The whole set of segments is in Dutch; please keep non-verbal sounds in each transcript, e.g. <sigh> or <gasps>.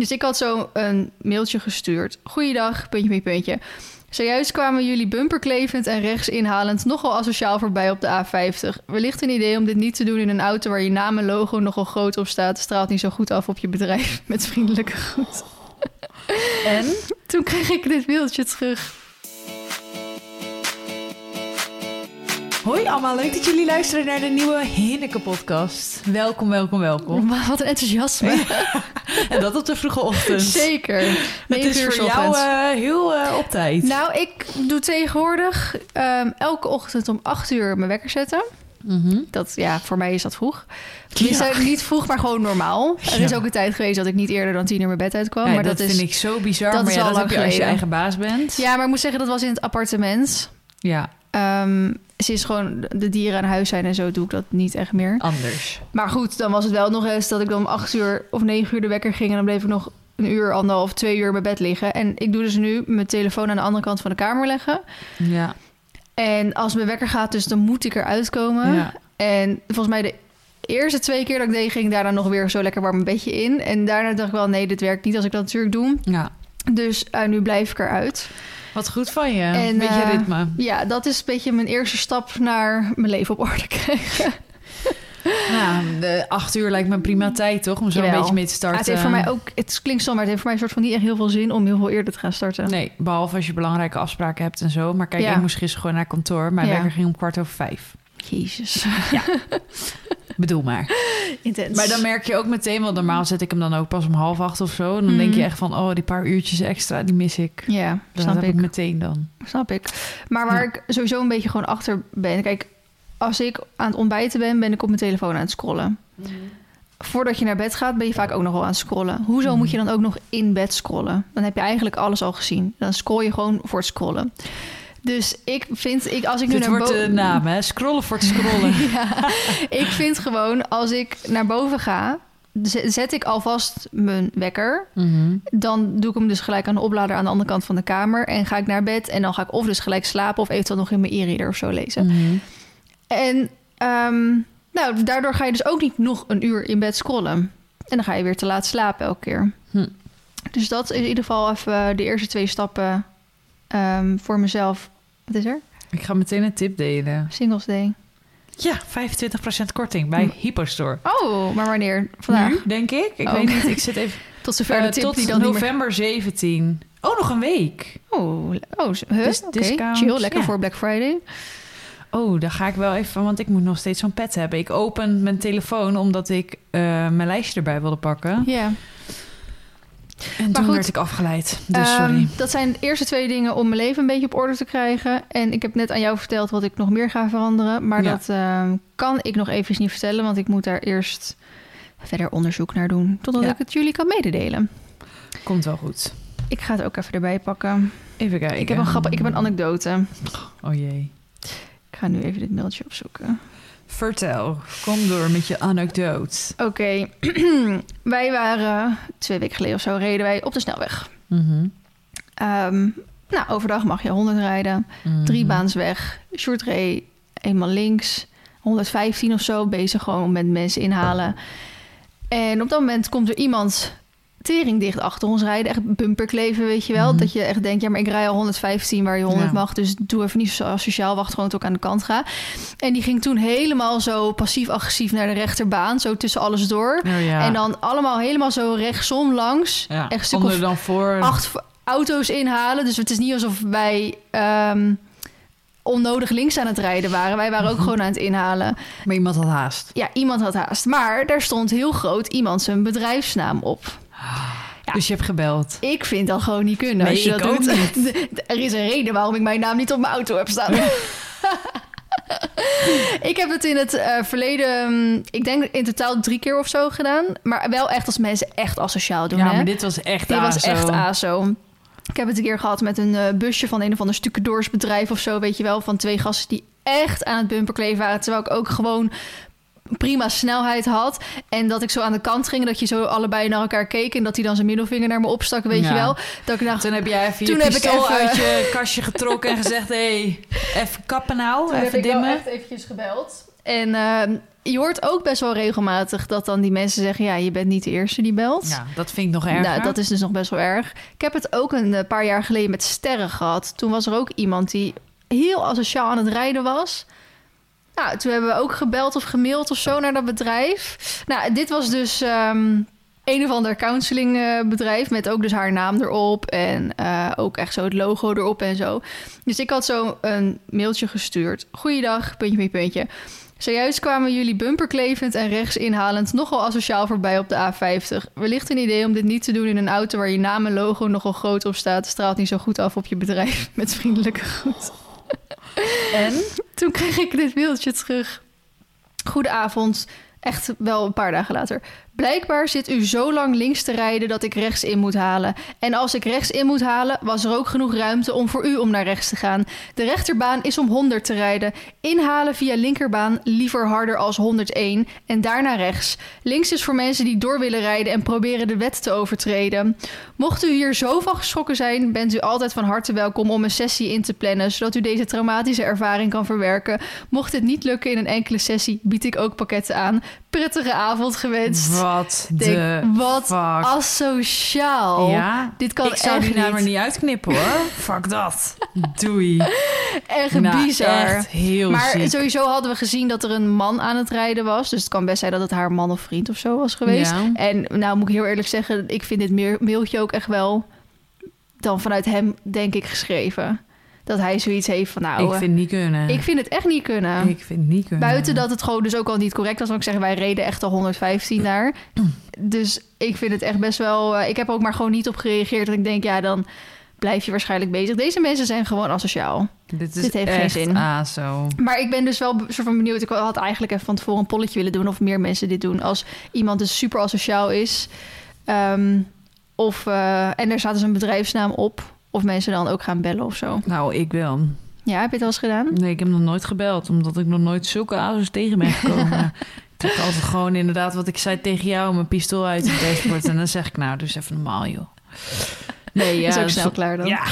Dus ik had zo een mailtje gestuurd. Goeiedag, puntje, puntje, puntje. Zojuist kwamen jullie bumperklevend en rechts inhalend nogal asociaal voorbij op de A50. Wellicht een idee om dit niet te doen in een auto waar je naam en logo nogal groot op staat. Straalt niet zo goed af op je bedrijf. <laughs> Met vriendelijke groet. En? Toen kreeg ik dit mailtje terug. Hoi allemaal, leuk dat jullie luisteren naar de nieuwe Hinneke podcast. Welkom, welkom, welkom. Maar wat een enthousiasme. <laughs> En dat op de vroege ochtend. Zeker. Het is voor jou eh, heel eh, op tijd. Nou, ik doe tegenwoordig ehm, elke ochtend om 8 uur mijn wekker zetten. Mhm. Dat, ja, voor mij is dat vroeg. Niet vroeg, maar gewoon normaal. Er is ook een tijd geweest dat ik niet eerder dan 10 uur mijn bed uitkwam. Ja, maar dat, dat, is... vind ik zo bizar. dat maar is al dat lang heb je als je eigen baas bent. Ja, maar ik moet zeggen, dat was in het appartement. Ja, Ehm sinds gewoon de dieren aan huis zijn en zo doe ik dat niet echt meer. anders. Maar goed, dan was het wel nog eens dat ik dan om 8 uur of 9 uur de wekker ging... en dan bleef ik nog een uur, anderhalf, twee uur in mijn bed liggen. En ik doe dus nu mijn telefoon aan de andere kant van de kamer leggen. Ja. En als mijn wekker gaat, dus dan moet ik eruit komen. ja. En volgens mij de eerste twee keer dat ik deed, ging ik daarna nog weer zo lekker warm een bedje in. En daarna dacht ik wel, nee, dit werkt niet als ik dat natuurlijk doe. ja. Dus eh, nu blijf ik eruit. Wat goed van je. En, Een beetje eh, ritme. Ja, dat is een beetje mijn eerste stap naar mijn leven op orde <laughs> krijgen. Nou, de acht uur lijkt me prima tijd, toch? Om zo een beetje mee te starten. het heeft voor mij ook, het klinkt stom, maar het heeft voor mij een soort van niet echt heel veel zin om heel veel eerder te gaan starten. Nee, behalve als je belangrijke afspraken hebt en zo. Maar kijk, Ja. ik moest gisteren gewoon naar kantoor. Mijn Ja. wekker ging om kwart over vijf. Jezus. <laughs> Bedoel maar. Intens. Maar dan merk je ook meteen, want normaal zet ik hem dan ook pas om half acht of zo. En dan Mhm. denk je echt van, oh, die paar uurtjes extra, die mis ik. Ja, Dat snap heb ik ik. meteen dan. Snap ik. Maar waar Ja. ik sowieso een beetje gewoon achter ben. Kijk, als ik aan het ontbijten ben, ben ik op mijn telefoon aan het scrollen. Voordat je naar bed gaat, ben je vaak ook nog wel aan het scrollen. Hoezo Mhm. moet je dan ook nog in bed scrollen? Dan heb je eigenlijk alles al gezien. Dan scroll je gewoon voor het scrollen. Dus ik vind, ik, als ik nu Dit naar wordt boven... de naam, hè? Scrollen voor het scrollen. <laughs> ja, ik vind gewoon, als ik naar boven ga, zet ik alvast mijn wekker. Mhm. Dan doe ik hem dus gelijk aan de oplader aan de andere kant van de kamer. En ga ik naar bed. En dan ga ik of dus gelijk slapen of eventueel nog in mijn e-reader of zo lezen. Mhm. En ehm, nou, daardoor ga je dus ook niet nog een uur in bed scrollen. En dan ga je weer te laat slapen elke keer. Hm. Dus dat is in ieder geval even de eerste twee stappen ehm, voor mezelf. Wat is er? Ik ga meteen een tip delen. Singles Day. Ja, 25% korting bij Hm. Hypostore. Oh, maar wanneer? Vandaag? Nu, denk ik. Ik Oh. weet niet, ik zit even... <laughs> Tot zover Eh, de tip tot die dan meer... november 17. Oh, nog een week. Oh, oh huh? Dus Oké, discount, chill. Lekker ja. voor Black Friday. Oh, daar ga ik wel even, want ik moet nog steeds zo'n pet hebben. Ik open mijn telefoon omdat ik eh, mijn lijstje erbij wilde pakken. Ja. En toen goed, werd ik afgeleid. Dus Ehm, sorry. dat zijn de eerste twee dingen om mijn leven een beetje op orde te krijgen. En ik heb net aan jou verteld wat ik nog meer ga veranderen. Maar Ja. dat ehm, kan ik nog even niet vertellen, want ik moet daar eerst verder onderzoek naar doen. Totdat Ja. ik het jullie kan mededelen. Komt wel goed. Ik ga het ook even erbij pakken. Even kijken. Ik heb een grappig, ik heb een anekdote. Oh jee. Ik ga nu even dit mailtje opzoeken. Vertel. Kom door met je anekdote. Oké, <clears throat> wij waren twee weken geleden of zo reden wij op de snelweg. Mhm. Ehm, nou, overdag mag je 100 rijden. Mhm. Drie baans-weg. Short reed eenmaal links. 115 of zo. Bezig gewoon met mensen inhalen. En op dat moment komt er iemand tering dicht achter ons rijden. Echt bumperkleven, weet je wel. Mhm. Dat je echt denkt, ja, maar ik rij al 115 waar je 100 Ja. mag. Dus doe even niet zo asociaal. Wacht gewoon tot ik aan de kant ga. En die ging toen helemaal zo passief-agressief naar de rechterbaan. Zo tussen alles door. Oh ja. En dan allemaal helemaal zo rechtsom langs. ja. echt stuk of dan voor. acht auto's inhalen. Dus het is niet alsof wij ehm, onnodig links aan het rijden waren. Wij waren ook Mhm. gewoon aan het inhalen. Maar iemand had haast. Ja, iemand had haast. Maar daar stond heel groot iemand zijn bedrijfsnaam op. Ja. Dus je hebt gebeld. Ik vind dat gewoon niet kunnen. Nee, als je dat doet. <laughs> er is een reden waarom ik mijn naam niet op mijn auto heb staan. <laughs> ik heb het in het eh, verleden, mm, ik denk in totaal drie keer of zo gedaan. Maar wel echt als mensen echt asociaal doen. ja, hè? maar dit was echt Dit was ASO. echt ASO. Ik heb het een keer gehad met een eh, busje van een of ander stucadoorsbedrijf of zo, weet je wel. Van twee gasten die echt aan het bumperkleven waren. Terwijl ik ook gewoon prima snelheid had. En dat ik zo aan de kant ging. Dat je zo allebei naar elkaar keek. En dat hij dan zijn middelvinger naar me opstak, weet Ja. je wel. Dat ik dacht, Toen heb jij even je Toen heb ik pistool even- uit je kastje getrokken en gezegd... hé, hey, even kappen nou, toen heb even ik wel dimmen. echt eventjes gebeld. En ehm, je hoort ook best wel regelmatig dat dan die mensen zeggen... ja, je bent niet de eerste die belt. Ja, dat vind ik nog erger. Nou, dat is dus nog best wel erg. Ik heb het ook een eh, paar jaar geleden met sterren gehad. Toen was er ook iemand die heel asociaal aan het rijden was. Nou, toen hebben we ook gebeld of gemaild of zo naar dat bedrijf. Nou, dit was dus ehm, een of ander counselingbedrijf... met ook dus haar naam erop en eh, ook echt zo het logo erop en zo. Dus ik had zo een mailtje gestuurd. Goeiedag, puntje, puntje, puntje. Zojuist kwamen jullie bumperklevend en rechts inhalend nogal asociaal voorbij op de A50. Wellicht een idee om dit niet te doen in een auto waar je naam en logo nogal groot op staat. Straalt niet zo goed af op je bedrijf. <laughs> Met vriendelijke groet. En? Toen kreeg ik dit mailtje terug. Goedenavond. Echt wel een paar dagen later. Blijkbaar zit u zo lang links te rijden dat ik rechts in moet halen. En als ik rechts in moet halen, was er ook genoeg ruimte om voor u om naar rechts te gaan. De rechterbaan is om 100 te rijden. Inhalen via linkerbaan liever harder als 101 en daarna rechts. Links is voor mensen die door willen rijden en proberen de wet te overtreden. Mocht u hier zo van geschrokken zijn, bent u altijd van harte welkom om een sessie in te plannen, zodat u deze traumatische ervaring kan verwerken. Mocht het niet lukken in een enkele sessie, bied ik ook pakketten aan. Prettige avond gewenst. Wat Denk, de wat fuck. asociaal. Ja, Dit kan ik zou echt die naam er niet. uitknippen hoor. <laughs> Fuck dat. Doei. Echt Nou, bizar. Echt heel maar ziek. sowieso hadden we gezien dat er een man aan het rijden was. Dus het kan best zijn dat het haar man of vriend of zo was geweest. Ja. En nou moet ik heel eerlijk zeggen, ik vind dit meer- mailtje ook echt wel dan vanuit hem, denk ik, geschreven. Dat hij zoiets heeft van nou, ik vind het niet kunnen. ik vind het echt niet kunnen. Ik vind het niet kunnen. Buiten dat het gewoon dus ook al niet correct was. Want ik zeg, wij reden echt al 115 daar. <clears throat> Dus ik vind het echt best wel... eh, ik heb ook maar gewoon niet op gereageerd. Dat ik denk, ja, dan blijf je waarschijnlijk bezig. Deze mensen zijn gewoon asociaal. Dit, is dit heeft geen zin. Zo. Maar ik ben dus wel soort van benieuwd. Ik had eigenlijk even van tevoren een polletje willen doen... of meer mensen dit doen. Als iemand dus super asociaal is... ehm, of, eh, en er staat dus een bedrijfsnaam op... of mensen dan ook gaan bellen of zo. Nou, ik wel. Ja, heb je het al eens gedaan? Nee, ik heb nog nooit gebeld, omdat ik nog nooit zulke azers tegen ben gekomen. <laughs> ik trek altijd gewoon inderdaad wat ik zei tegen jou, mijn pistool uit het dashboard. en dan zeg ik, nou, dus even normaal, joh. Nee, <laughs> ja. is ook zo- snel klaar dan. Ja.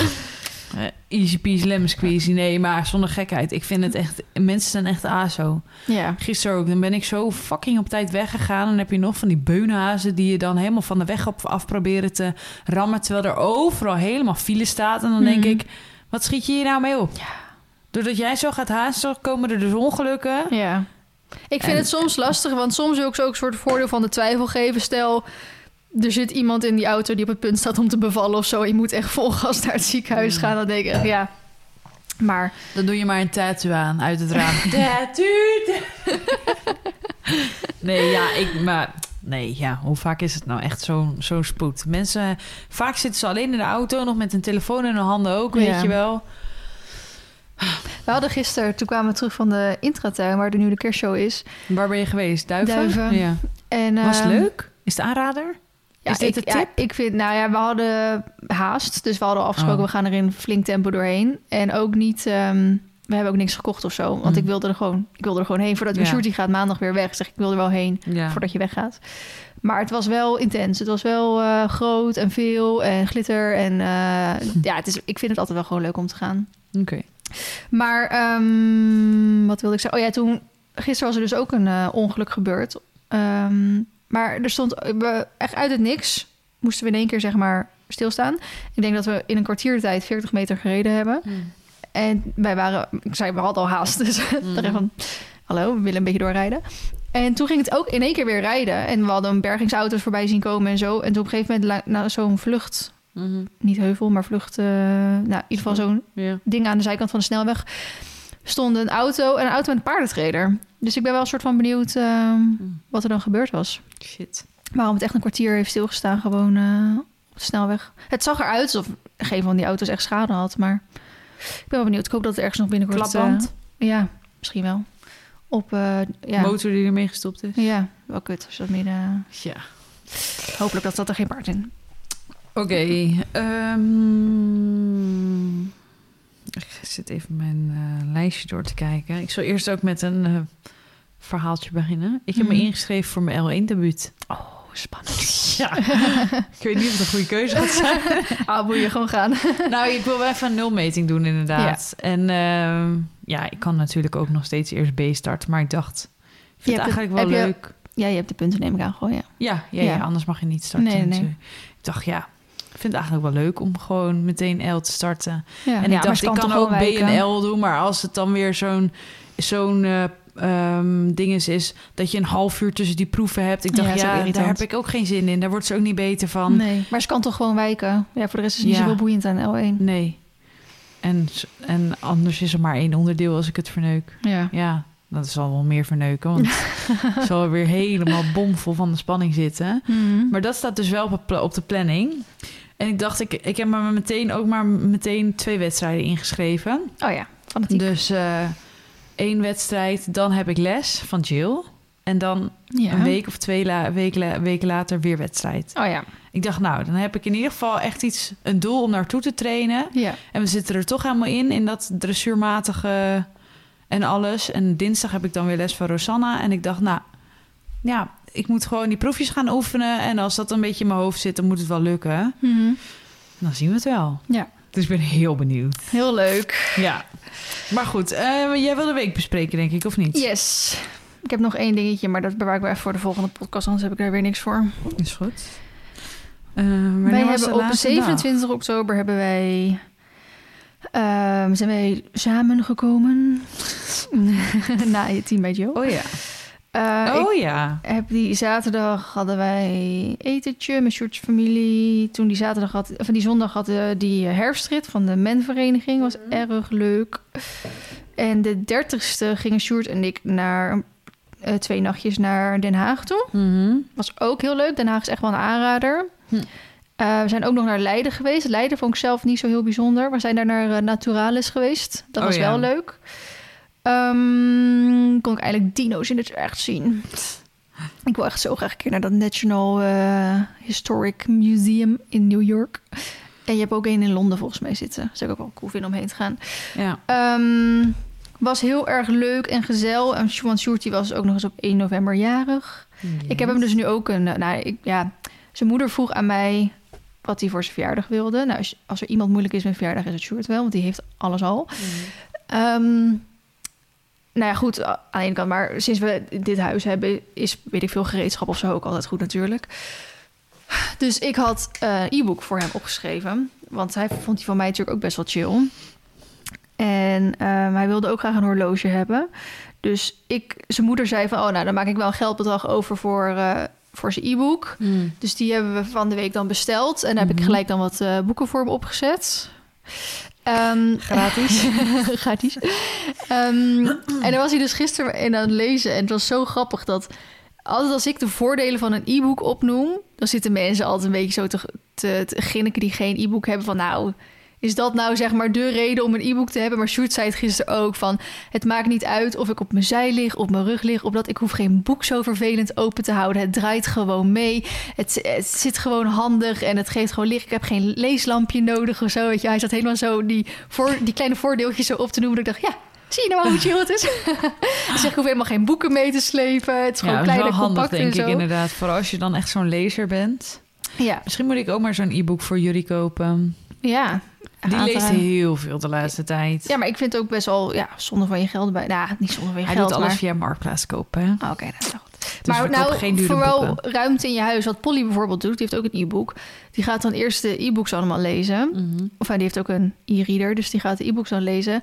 Eh, easy peasy lemon squeezy. Nee, maar zonder gekheid. Ik vind het echt... Mensen zijn echt aso. Ja. Gisteren ook. Dan ben ik zo fucking op tijd weggegaan. En dan heb je nog van die beunhazen... die je dan helemaal van de weg op af proberen te rammen... terwijl er overal helemaal file staat. En dan denk Mhm. ik... Wat schiet je hier nou mee op? Doordat jij zo gaat haasten, komen er dus ongelukken. Ja. Ik vind En- het soms lastig, want soms wil ik ze ook een soort voordeel van de twijfel geven. Stel, er zit iemand in die auto die op het punt staat om te bevallen of zo. Je moet echt vol gas naar het ziekenhuis gaan. Dan denk ik echt, ja. Maar Dan doe je maar een tattoo aan uit het raam. <laughs> tattoo! <laughs> nee, ja, ik... Maar... Nee, ja, hoe vaak is het nou echt zo'n zo'n spoed? Mensen, vaak zitten ze alleen in de auto, nog met een telefoon in hun handen ook, weet Ja. je wel. we hadden gisteren, toen kwamen we terug van de intratuin, waar er nu de kerstshow is. Waar ben je geweest? Duiven? Duiven. Ja. En, Was ehm, leuk? Is het aanrader? Ja, Is dit ik, de ja, tip? ik vind, nou ja, we hadden haast. Dus we hadden afgesproken, Oh. we gaan er in flink tempo doorheen. En ook niet, ehm, we hebben ook niks gekocht of zo. Want Mm. ik wilde er gewoon, ik wilde er gewoon heen voordat Ja. Shorty gaat maandag weer weg. Zeg ik, ik wil er wel heen. Ja. voordat je weggaat. Maar het was wel intens. Het was wel eh, groot en veel en glitter. En eh, ja, het is, ik vind het altijd wel gewoon leuk om te gaan. Oké. Maar ehm, wat wilde ik zeggen? Oh ja, toen gisteren was er dus ook een eh, ongeluk gebeurd. Ehm, maar er stond we, echt uit het niks. Moesten we in één keer zeg maar stilstaan. Ik denk dat we in een kwartier tijd 40 meter gereden hebben. En wij waren, ik zei, we hadden al haast. Dus <laughs> Mhm. van, hallo, we willen een beetje doorrijden. En toen ging het ook in één keer weer rijden. En we hadden bergingsauto's voorbij zien komen en zo. En toen op een gegeven moment, nou, zo'n vlucht, Mhm. niet heuvel, maar vlucht, eh, nou, in ieder geval zo'n Ja. ding aan de zijkant van de snelweg, stond een auto en een auto met een paardentrailer. Dus ik ben wel een soort van benieuwd ehm, wat er dan gebeurd was. Shit. Waarom het echt een kwartier heeft stilgestaan, gewoon eh, op de snelweg. Het zag eruit alsof geen van die auto's echt schade had, maar ik ben wel benieuwd. Ik hoop dat het ergens nog binnenkort... eh, Klapband? ja, misschien wel. Op, eh, ja. Motor die ermee gestopt is. Ja, wel kut als dat midden... Ja. Hopelijk dat zat er geen paard in. Oké. ehm, ik zit even mijn eh, lijstje door te kijken. Ik zal eerst ook met een eh, verhaaltje beginnen. Ik heb me Mhm. ingeschreven voor mijn L1-debuut. Oh, spannend. <laughs> Ja. ik weet niet of het een goede keuze gaat zijn. <laughs> Ah, moet je gewoon gaan. <laughs> nou, ik wil wel even een nulmeting doen inderdaad. En ehm, ja, ik kan natuurlijk ook nog steeds eerst B starten. Maar ik dacht, ik vind Je het eigenlijk het- wel je- leuk. Ja, je hebt de punten neem ik aan gewoon, ja. Ja, ja, ja. Ja. anders mag je niet starten. Nee, nee. Ik dacht, ja, vind het eigenlijk wel leuk om gewoon meteen L te starten. ja. En Ja, ik maar dacht, ik kan ook B wel wijken. en L doen, maar als het dan weer zo'n zo'n ehm, ding is, is dat je een half uur tussen die proeven hebt. Ik Ja, dacht, ja, daar heb ik ook geen zin in. Daar wordt ze ook niet beter van. Nee, maar ze kan toch gewoon wijken. Ja, voor de rest is het niet Ja. boeiend aan L1. Nee. En, en anders is er maar één onderdeel als ik het verneuk. Ja. Ja, dat zal wel meer verneuken, want <laughs> het zal weer helemaal bomvol van de spanning zitten. Mhm. Maar dat staat dus wel op, op de planning. En ik dacht, ik, ik heb maar meteen ook maar meteen twee wedstrijden ingeschreven. Oh ja, fanatiek. Dus eh, één wedstrijd, dan heb ik les van Jill. En dan ja. een week of twee la week weken later weer wedstrijd. Oh ja. Ik dacht, nou, dan heb ik in ieder geval echt iets, een doel om naartoe te trainen. Ja. En we zitten er toch helemaal in, in dat dressuurmatige en alles. En dinsdag heb ik dan weer les van Rosanna. En ik dacht, nou, ja, ik moet gewoon die proefjes gaan oefenen. En als dat een beetje in mijn hoofd zit, dan moet het wel lukken. Mhm. Dan zien we het wel. Ja. Dus ik ben heel benieuwd. Heel leuk. Ja. Maar goed, eh, jij wil de week bespreken, denk ik, of niet? Yes. Ik heb nog één dingetje, maar dat bewaar ik wel even voor de volgende podcast, anders heb ik daar weer niks voor. Is goed. Wanneer wij hebben op laatste 27 oktober hebben wij, ehm, zijn wij samengekomen. <laughs> Na je team bij Joe. Oh ja. Eh, ik oh ja. heb die zaterdag hadden wij etentje met Sjoerd's familie. Toen die zaterdag had, of die zondag hadden die herfstrit van de menvereniging. Was erg leuk. En de dertigste gingen Sjoerd en ik naar eh, twee nachtjes naar Den Haag toe. Mhm. Was ook heel leuk. Den Haag is echt wel een aanrader. Hm. Eh, we zijn ook nog naar Leiden geweest. Leiden vond ik zelf niet zo heel bijzonder. We zijn daar naar Naturalis geweest. Dat Oh was ja. wel leuk. Ehm, kon ik eigenlijk dino's in het echt zien. Ik wil echt zo graag een keer naar dat National eh, Historic Museum in New York. En je hebt ook een in Londen volgens mij zitten. Zou ik ook wel cool vinden om heen te gaan. Ja. Ehm, was heel erg leuk en gezel. En Sjoerd die was ook nog eens op 1 november jarig. Ik heb hem dus nu ook een... Nou, ik, ja, zijn moeder vroeg aan mij wat hij voor zijn verjaardag wilde. Nou, als, als er iemand moeilijk is met verjaardag is het Sjoerd wel, want die heeft alles al. Ehm, nou ja, goed, aan de ene kant. Maar sinds we dit huis hebben, is, weet ik veel, gereedschap of zo ook altijd goed natuurlijk. Dus ik had eh, een e-book voor hem opgeschreven. Want hij vond die van mij natuurlijk ook best wel chill. En ehm, hij wilde ook graag een horloge hebben. Dus ik, zijn moeder zei van... oh, nou, dan maak ik wel een geldbedrag over voor, eh, voor zijn e-book. Mm. Dus die hebben we van de week dan besteld. En daar heb ik Mhm. gelijk dan wat eh, boeken voor hem opgezet. Ehm, Gratis. <laughs> gratis. Ehm, en dan was hij dus gisteren in aan het lezen. En het was zo grappig dat... Altijd als ik de voordelen van een e-book opnoem... dan zitten mensen altijd een beetje zo te, te, te ginniken die geen e-book hebben. Van nou, is dat nou zeg maar de reden om een e-book te hebben? Maar Sjoerd zei het gisteren ook van... het maakt niet uit of ik op mijn zij lig, op mijn rug lig... opdat ik hoef geen boek zo vervelend open te houden. Het draait gewoon mee. Het, het zit gewoon handig en het geeft gewoon licht. Ik heb geen leeslampje nodig of zo. Weet je. Hij zat helemaal zo die, voor, die kleine voordeeltjes zo op te noemen. Dat ik dacht, ja, zie je nou hoe chill het is? <laughs> dus ik hoef helemaal geen boeken mee te slepen. Het is gewoon Ja, dat is klein wel en handig, compact denk en ik zo. inderdaad. Vooral als je dan echt zo'n lezer bent. Ja, Misschien moet ik ook maar zo'n e-book voor jullie kopen. ja. Die leest heel veel de laatste tijd. Ja, maar ik vind het ook best wel ja, zonde van je geld bij. Nou, niet zonde van je Hij geld, doet alles maar... via Marktplaats kopen. Oh, Oké, dat is wel goed. Dus maar nou, geen vooral boeken. ruimte in je huis. Wat Polly bijvoorbeeld doet, die heeft ook een e-book. Die gaat dan eerst de e-books allemaal lezen. Mhm. Of hij die heeft ook een e-reader, dus die gaat de e-books dan lezen.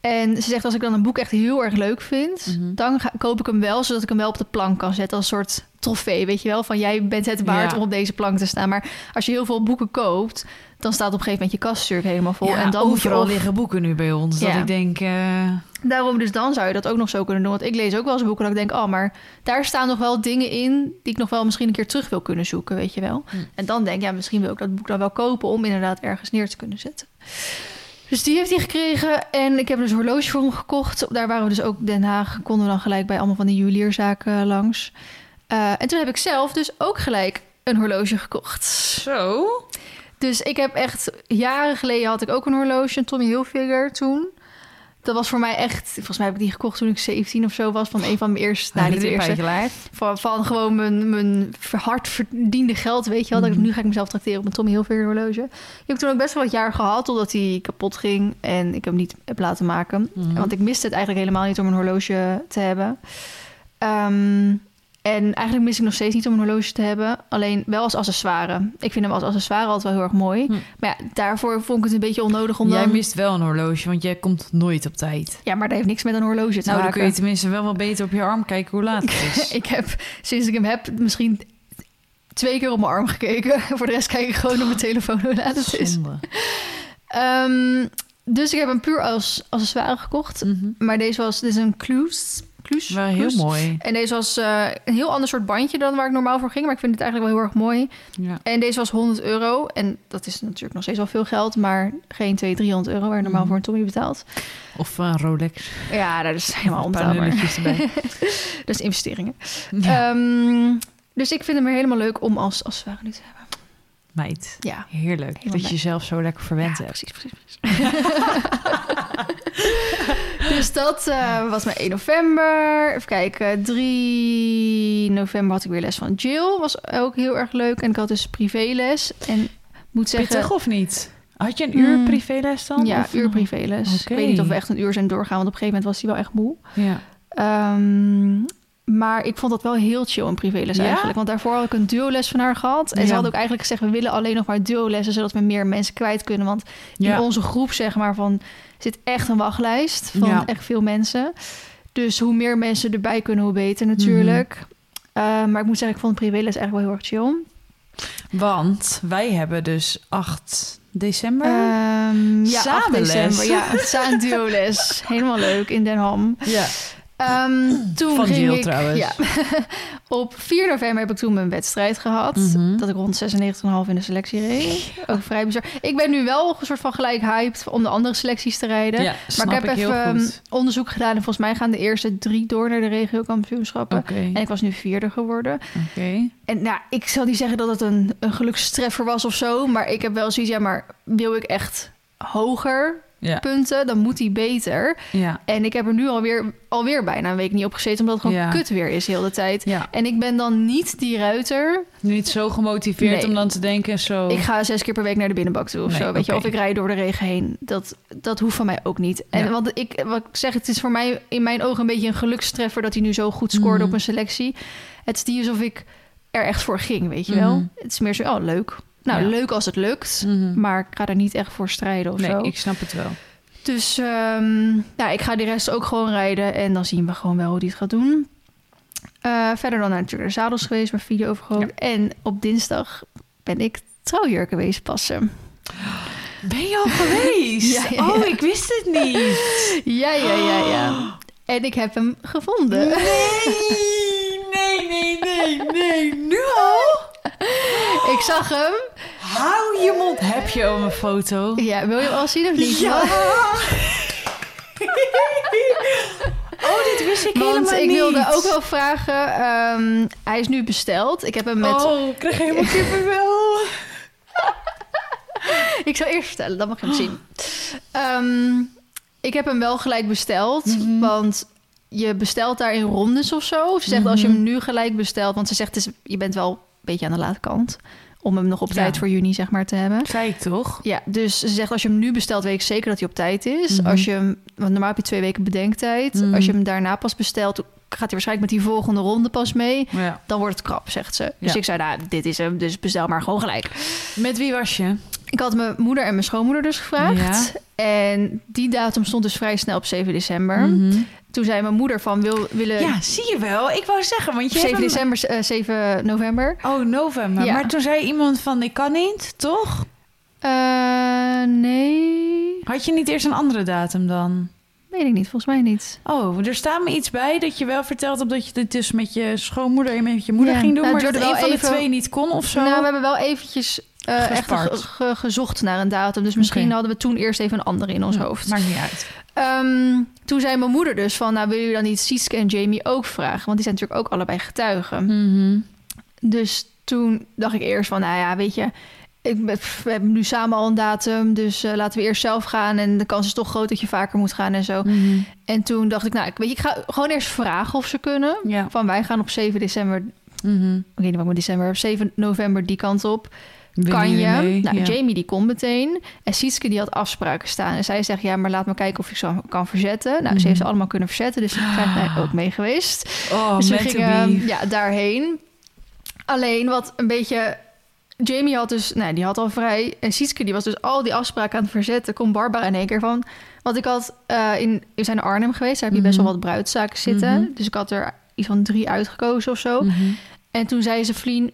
En ze zegt, als ik dan een boek echt heel erg leuk vind... Mhm. dan ga, koop ik hem wel, zodat ik hem wel op de plank kan zetten... als een soort trofee, weet je wel? Van jij bent het waard Ja. om op deze plank te staan. Maar als je heel veel boeken koopt... dan staat op een gegeven moment je kast natuurlijk helemaal vol. Ja, en dan overal of- liggen boeken nu bij ons. Dat ik denk, eh, Daarom dus dan zou je dat ook nog zo kunnen doen. Want ik lees ook wel eens boeken dat ik denk... oh, maar daar staan nog wel dingen in... die ik nog wel misschien een keer terug wil kunnen zoeken, weet je wel. Hm. En dan denk ik, ja, misschien wil ik dat boek dan wel kopen... om inderdaad ergens neer te kunnen zetten. Dus die heeft hij gekregen. En ik heb dus een horloge voor hem gekocht. Daar waren we dus ook Den Haag. Konden we dan gelijk bij allemaal van die juwelierzaken langs. Eh, en toen heb ik zelf dus ook gelijk een horloge gekocht. Zo? Dus ik heb echt... Jaren geleden had ik ook een horloge. Een Tommy Hilfiger toen. Dat was voor mij echt... Volgens mij heb ik die gekocht toen ik 17 of zo was. Van een van mijn eerste... Nou, niet de eerste. Van, van gewoon mijn, mijn hard verdiende geld, weet je wel. Dat ik, Mhm. nu ga ik mezelf tracteren op mijn Tommy Hilfiger horloge. Die heb ik toen ook best wel wat jaar gehad, totdat hij kapot ging. En ik hem niet heb laten maken. Mhm. Want ik miste het eigenlijk helemaal niet om een horloge te hebben. Ehm, en eigenlijk mis ik nog steeds niet om een horloge te hebben. Alleen wel als accessoire. Ik vind hem als accessoire altijd wel heel erg mooi. Hm. Maar ja, daarvoor vond ik het een beetje onnodig om Jij dan... mist wel een horloge, want jij komt nooit op tijd. Ja, maar dat heeft niks met een horloge te Nou, dan maken. kun je tenminste wel wel beter op je arm kijken hoe laat het <laughs> is. ik heb, sinds ik hem heb, misschien twee keer op mijn arm gekeken. <laughs> Voor de rest kijk ik gewoon op mijn telefoon hoe laat het is. Zonde. Ehm, dus ik heb hem puur als accessoire gekocht. Mhm. Maar deze was, dit is een Kloes. Wel heel mooi. En deze was eh, een heel ander soort bandje dan waar ik normaal voor ging. Maar ik vind het eigenlijk wel heel erg mooi. Ja. En deze was 100 euro. En dat is natuurlijk nog steeds wel veel geld. Maar geen 200, 300 euro waar je normaal Mhm. voor een Tommy betaalt. Of een Rolex. Ja, <laughs> dat is helemaal onbetaalbaar. is investeringen. Ja. Ehm, dus ik vind hem weer helemaal leuk om als nu te hebben. Meid, Ja, heerlijk. Helemaal dat je jezelf zo lekker verwend ja hebt. precies, precies. <laughs> dus dat eh, was mijn 1 november. Even kijken, 3 november had ik weer les van Jill. Was ook heel erg leuk. En ik had dus privéles. En moet zeggen... Pittig of niet? Had je een uur Mm. privéles dan? Ja, Of uur privéles. Ik weet niet of we echt een uur zijn doorgaan, want op een gegeven moment was hij wel echt moe. Ja. Ehm, maar ik vond dat wel heel chill, een privéles Ja? eigenlijk. Want daarvoor had ik een duoles van haar gehad. En Ja. ze had ook eigenlijk gezegd, we willen alleen nog maar duolessen... zodat we meer mensen kwijt kunnen. Want in Ja. onze groep, zeg maar, van, zit echt een wachtlijst van echt veel mensen. Dus hoe meer mensen erbij kunnen, hoe beter natuurlijk. Mhm. Eh, maar ik moet zeggen, ik vond een privéles eigenlijk wel heel erg chill. Want wij hebben dus 8 december. Ehm ja, 8 Samenles. december. Ja, <laughs> samen duoles. Helemaal leuk in Den Ham. ja. Ehm, <clears throat> toen Van ging Jill ik, trouwens. Ja, <laughs> op 4 november heb ik toen mijn wedstrijd gehad. Mhm. Dat ik rond 96,5 in de selectie reed. Ook vrij bizar. Ik ben nu wel een soort van gelijk hyped om de andere selecties te rijden. Ja, maar ik heb even onderzoek gedaan. En volgens mij gaan de eerste drie door naar de regio-kampioenschappen. Oké, En ik was nu vierde geworden. oké. En nou, ik zal niet zeggen dat het een, een gelukstreffer was of zo. Maar ik heb wel zoiets, ja, maar wil ik echt hoger Ja, punten, dan moet hij beter. ja, En ik heb er nu alweer, alweer bijna een week niet op gezeten, omdat het gewoon Ja. kut weer is heel de tijd. En ik ben dan niet die ruiter. Niet zo gemotiveerd Nee. om dan te denken zo... Ik ga zes keer per week naar de binnenbak toe of Nee, zo. Weet je, of ik rijd door de regen heen. Dat, dat hoeft van mij ook niet. En want ik, wat ik zeg, het is voor mij in mijn ogen een beetje een gelukstreffer dat hij nu zo goed scoorde Mhm. op een selectie. Het is niet alsof ik er echt voor ging, weet je wel. Mhm. Het is meer zo, oh leuk. Nou, Ja. leuk als het lukt. Mhm. Maar ik ga er niet echt voor strijden of Nee, zo. ik snap het wel. Dus ehm, ja, ik ga de rest ook gewoon rijden. En dan zien we gewoon wel hoe die het gaat doen. Eh, verder dan natuurlijk de zadels geweest, maar video overgehoord. En op dinsdag ben ik trouwjurken wezen passen. Ben je al geweest? Ja, <laughs> ja, ja. Oh, ik wist het niet. <laughs> Ja, ja, ja, ja. <gasps> En ik heb hem gevonden. Nee, nee, nee, nee, nee. Nu al? <laughs> <laughs> Ik zag hem. Hou je mond. Heb je al een foto? Ja, wil je hem al zien of niet? Ja. <laughs> Oh, dit wist ik Want helemaal ik niet. wilde ook wel vragen. ehm, hij is nu besteld. Ik heb hem met. Oh, ik krijg helemaal kippenvel. <laughs> Ik zal eerst vertellen, dan mag je hem zien. Ehm, ik heb hem wel gelijk besteld, Mhm. want je bestelt daar in rondes of zo. Ze zegt als je hem nu gelijk bestelt, want ze zegt is, je bent wel beetje aan de late kant om hem nog op Ja. tijd voor juni zeg maar te hebben. Zei ik toch? Ja, dus ze zegt als je hem nu bestelt, weet ik zeker dat hij op tijd is. Mhm. Als je hem, want normaal heb je twee weken bedenktijd. Mhm. Als je hem daarna pas bestelt, gaat hij waarschijnlijk met die volgende ronde pas mee. Ja. Dan wordt het krap, zegt ze. Dus Ja. ik zei, nou, dit is hem, dus bestel maar gewoon gelijk. Met wie was je? Ik had mijn moeder en mijn schoonmoeder dus gevraagd. En die datum stond dus vrij snel op 7 december. Mhm. Toen zei mijn moeder van, wil, willen... Ja, zie je wel. Ik wou zeggen, want je 7 hebt hem- december, eh, 7 november. Oh, november. Ja. Maar toen zei iemand van, ik kan niet, toch? Eh, nee, Had je niet eerst een andere datum dan? weet ik niet. Volgens mij niet. Oh, er staat me iets bij dat je wel verteld hebt dat je dit dus met je schoonmoeder en met je moeder Ja. ging doen, Nou, maar dat een van de twee niet kon of zo. Nou, we hebben wel eventjes eh, echt ge- gezocht naar een datum. Dus misschien Oké. hadden we toen eerst even een andere in ons hoofd. Maakt niet uit. Ehm, toen zei mijn moeder dus van... nou, wil je dan niet Sietske en Jamie ook vragen? Want die zijn natuurlijk ook allebei getuigen. Mhm. Dus toen dacht ik eerst van, nou ja, weet je, ik, we hebben nu samen al een datum, dus eh, laten we eerst zelf gaan. En de kans is toch groot dat je vaker moet gaan en zo. Mhm. En toen dacht ik, nou, ik, weet je, ik ga gewoon eerst vragen of ze kunnen. Ja. Van wij gaan op 7 december, ik weet niet wat met december, op 7 november die kant op. Kan je? mee? Nou, Ja. Jamie die komt meteen. En Sietske die had afspraken staan. En zij zegt, ja, maar laat me kijken of ik ze kan verzetten. Nou, ze heeft ze Mhm. allemaal kunnen verzetten. Dus ik ben mij ook mee geweest. Oh, dus we gingen be. ja, daarheen. Alleen wat een beetje... Jamie had dus, nou, die had al vrij. En Sietske die was dus al die afspraken aan het verzetten. Komt Barbara in één keer van. Want ik had eh, in, we zijn in Arnhem geweest. Daar heb je best wel Mhm. wat bruidszaken zitten. Mhm. Dus ik had er iets van drie uitgekozen of zo. En toen zei ze, Vlien,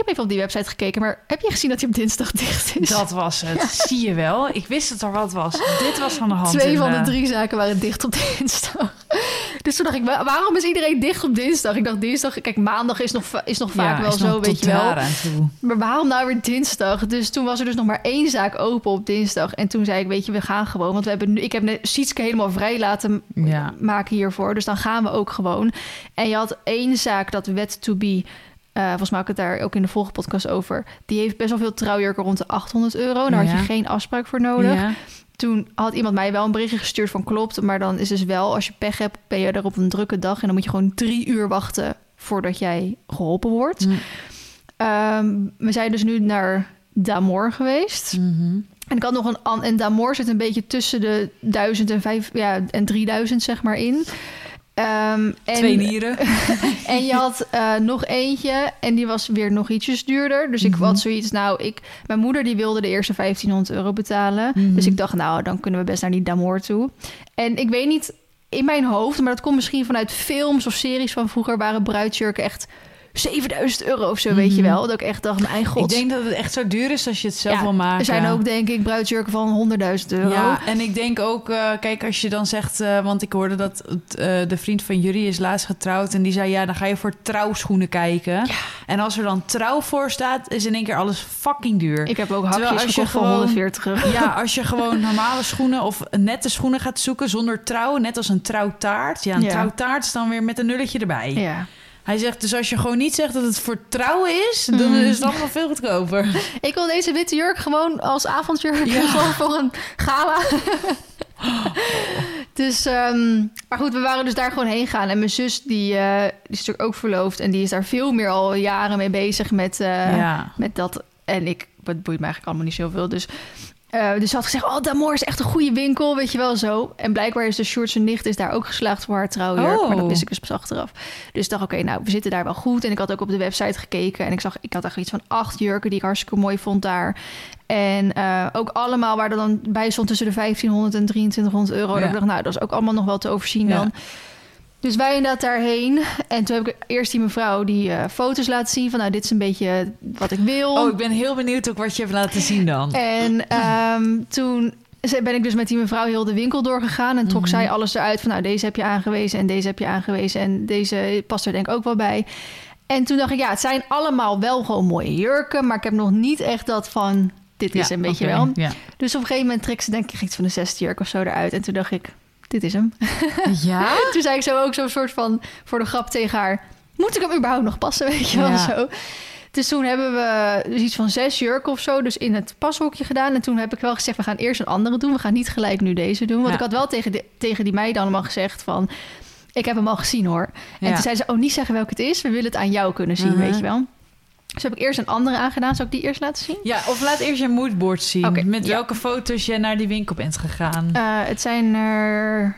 heb even op die website gekeken, maar heb je gezien dat hij op dinsdag dicht is? Dat was het. Zie je wel? Ik wist dat er wat was. Dit was van de hand. Twee van de drie zaken waren dicht op dinsdag. Dus toen dacht ik, wa- waarom is iedereen dicht op dinsdag? Ik dacht dinsdag, kijk, maandag is nog, is nog vaak Ja, wel nog zo, weet je wel. daar aan toe. Maar waarom nou weer dinsdag? Dus toen was er dus nog maar één zaak open op dinsdag. En toen zei ik, weet je, we gaan gewoon. Want we hebben nu, ik heb Sietske helemaal vrij laten Ja. maken hiervoor. Dus dan gaan we ook gewoon. En je had één zaak, dat Wet to Be... eh, volgens mij had ik het daar ook in de volgende podcast over. Die heeft best wel veel trouwjurken rond de 800 euro. Daar had je geen afspraak voor nodig. Ja. Toen had iemand mij wel een berichtje gestuurd van klopt. Maar dan is dus wel, als je pech hebt, ben je er op een drukke dag. En dan moet je gewoon drie uur wachten voordat jij geholpen wordt. Mm. Ehm, we zijn dus nu naar Damor geweest. Mhm. En ik had nog een... En Damor zit een beetje tussen de 1000 en, 5, ja, en 3000 zeg maar in. Ehm, en, Twee nieren. <laughs> en je had eh, nog eentje en die was weer nog ietsjes duurder. Dus ik Mhm. had zoiets, nou, ik, mijn moeder die wilde de eerste 1500 euro betalen. Mhm. Dus ik dacht, nou, dan kunnen we best naar die Damoor toe. En ik weet niet, in mijn hoofd, maar dat komt misschien vanuit films of series van vroeger, waren bruidsjurken echt 7000 euro of zo, weet je Mhm. wel. Dat ik echt dacht, mijn god. Ik denk dat het echt zo duur is als je het zelf Ja, wil maken. er zijn ook, denk ik, bruidsjurken van 100.000 euro. Ja, en ik denk ook, eh, kijk, als je dan zegt, eh, want ik hoorde dat eh, de vriend van jullie is laatst getrouwd en die zei, ja, dan ga je voor trouwschoenen kijken. En als er dan trouw voor staat, is in één keer alles fucking duur. Ik heb ook Terwijl hakjes als je gekocht van gewoon- 140 euro. Ja, als je gewoon normale schoenen of nette schoenen gaat zoeken zonder trouw, net als een trouwtaart. Ja, een Ja. trouwtaart is dan weer met een nulletje erbij. Ja. Hij zegt, dus als je gewoon niet zegt dat het voor trouw is, dan Mm. is het allemaal veel goedkoper. <laughs> Ik wil deze witte jurk gewoon als avondjurk. Ja. <laughs> Gewoon voor een gala. <laughs> dus, ehm, maar goed, we waren dus daar gewoon heen gaan. En mijn zus, die, eh, die is natuurlijk ook verloofd. En die is daar veel meer al jaren mee bezig met, eh, ja. met dat. En ik, het boeit me eigenlijk allemaal niet zoveel. Dus, eh, dus ze had gezegd, oh, Damor is echt een goede winkel, weet je wel zo. En blijkbaar is de Sjoerd zijn nicht is daar ook geslaagd voor haar trouwjurk. Oh. Maar dat wist ik dus pas achteraf. Dus ik dacht, oké, nou, we zitten daar wel goed. En ik had ook op de website gekeken. En ik zag, ik had echt iets van acht jurken die ik hartstikke mooi vond daar. En eh, ook allemaal waar er dan bij stond tussen de 1500 en 2300 euro. Ja. Dat ik dacht, nou, dat is ook allemaal nog wel te overzien Ja. dan. Dus wij inderdaad daarheen. En toen heb ik eerst die mevrouw die eh, foto's laten zien van... nou, dit is een beetje wat ik wil. Oh, ik ben heel benieuwd ook wat je hebt laten zien dan. En ehm, toen ben ik dus met die mevrouw heel de winkel doorgegaan... en trok Mhm. zij alles eruit van... nou, deze heb je aangewezen en deze heb je aangewezen... en deze past er denk ik ook wel bij. En toen dacht ik, ja, het zijn allemaal wel gewoon mooie jurken... maar ik heb nog niet echt dat van... dit is Ja, een beetje wel. Ja. Dus op een gegeven moment trek ze denk ik iets van de zesde jurk of zo eruit. En toen dacht ik, dit is hem. ja? <laughs> toen zei ik zo ook zo'n soort van, voor de grap tegen haar... moet ik hem überhaupt nog passen, <laughs> weet je wel Ja. zo. Dus toen hebben we dus iets van zes jurken of zo... dus in het pashokje gedaan. En toen heb ik wel gezegd, we gaan eerst een andere doen. We gaan niet gelijk nu deze doen. Want Ja. ik had wel tegen, de, tegen die meiden allemaal gezegd van... ik heb hem al gezien hoor. En Ja. toen zei ze, oh, niet zeggen welke het is. We willen het aan jou kunnen zien, Mhm. weet je wel. Dus heb ik eerst een andere aangedaan. Zal ik die eerst laten zien? Ja, of laat eerst je moodboard zien. Met ja. welke foto's je naar die winkel bent gegaan. Eh, het zijn er.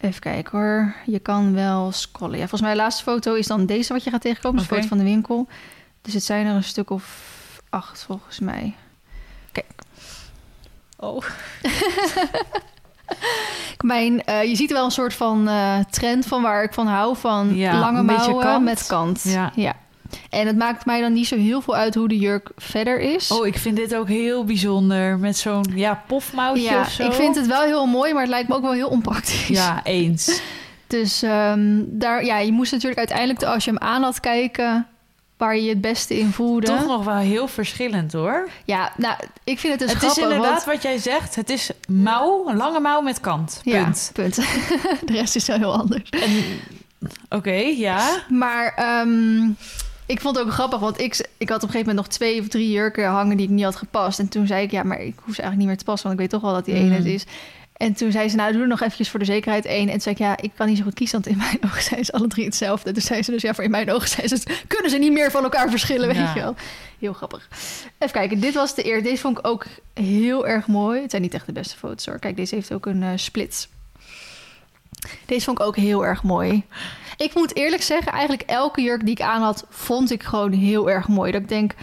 Even kijken hoor. Je kan wel scrollen. Ja, volgens mij de laatste foto is dan deze wat je gaat tegenkomen. Dus Oké. foto van de winkel. Dus het zijn er een stuk of acht volgens mij. Kijk. Oh. <laughs> Mijn, eh, je ziet wel een soort van eh, trend van waar ik van hou. Van Ja, lange een mouwen kant. met kant. Ja. En het maakt mij dan niet zo heel veel uit hoe de jurk verder is. Oh, ik vind dit ook heel bijzonder. Met zo'n ja, pofmouwtje ja, of zo. ik vind het wel heel mooi, maar het lijkt me ook wel heel onpraktisch. Ja, eens. <laughs> Dus ehm, daar, ja, je moest natuurlijk uiteindelijk, als je hem aan had kijken, waar je je het beste in voelde. Toch nog wel heel verschillend hoor. Ja, nou, ik vind het dus het grappig. is inderdaad want- wat jij zegt. Het is mouw, een lange mouw met kant. Punt. Ja, punt. <laughs> De rest is wel heel anders. En- Oké, ja. Maar ehm, ik vond het ook grappig, want ik, ik had op een gegeven moment nog twee of drie jurken hangen die ik niet had gepast. En toen zei ik, ja, maar ik hoef ze eigenlijk niet meer te passen, want ik weet toch wel dat die ene het Mm. is. En toen zei ze, nou, doe er nog eventjes voor de zekerheid één. En toen zei ik, ja, ik kan niet zo goed kiezen, want in mijn <laughs> ogen zijn ze alle drie hetzelfde. Toen zei ze dus, ja, voor in mijn ogen zijn ze, kunnen ze niet meer van elkaar verschillen, weet Ja. je wel. Heel grappig. Even kijken, dit was de eer. Deze vond ik ook heel erg mooi. Het zijn niet echt de beste foto's hoor. Kijk, deze heeft ook een eh, split. Deze vond ik ook heel erg mooi. Ik moet eerlijk zeggen, eigenlijk elke jurk die ik aan had, vond ik gewoon heel erg mooi. Dat ik denk,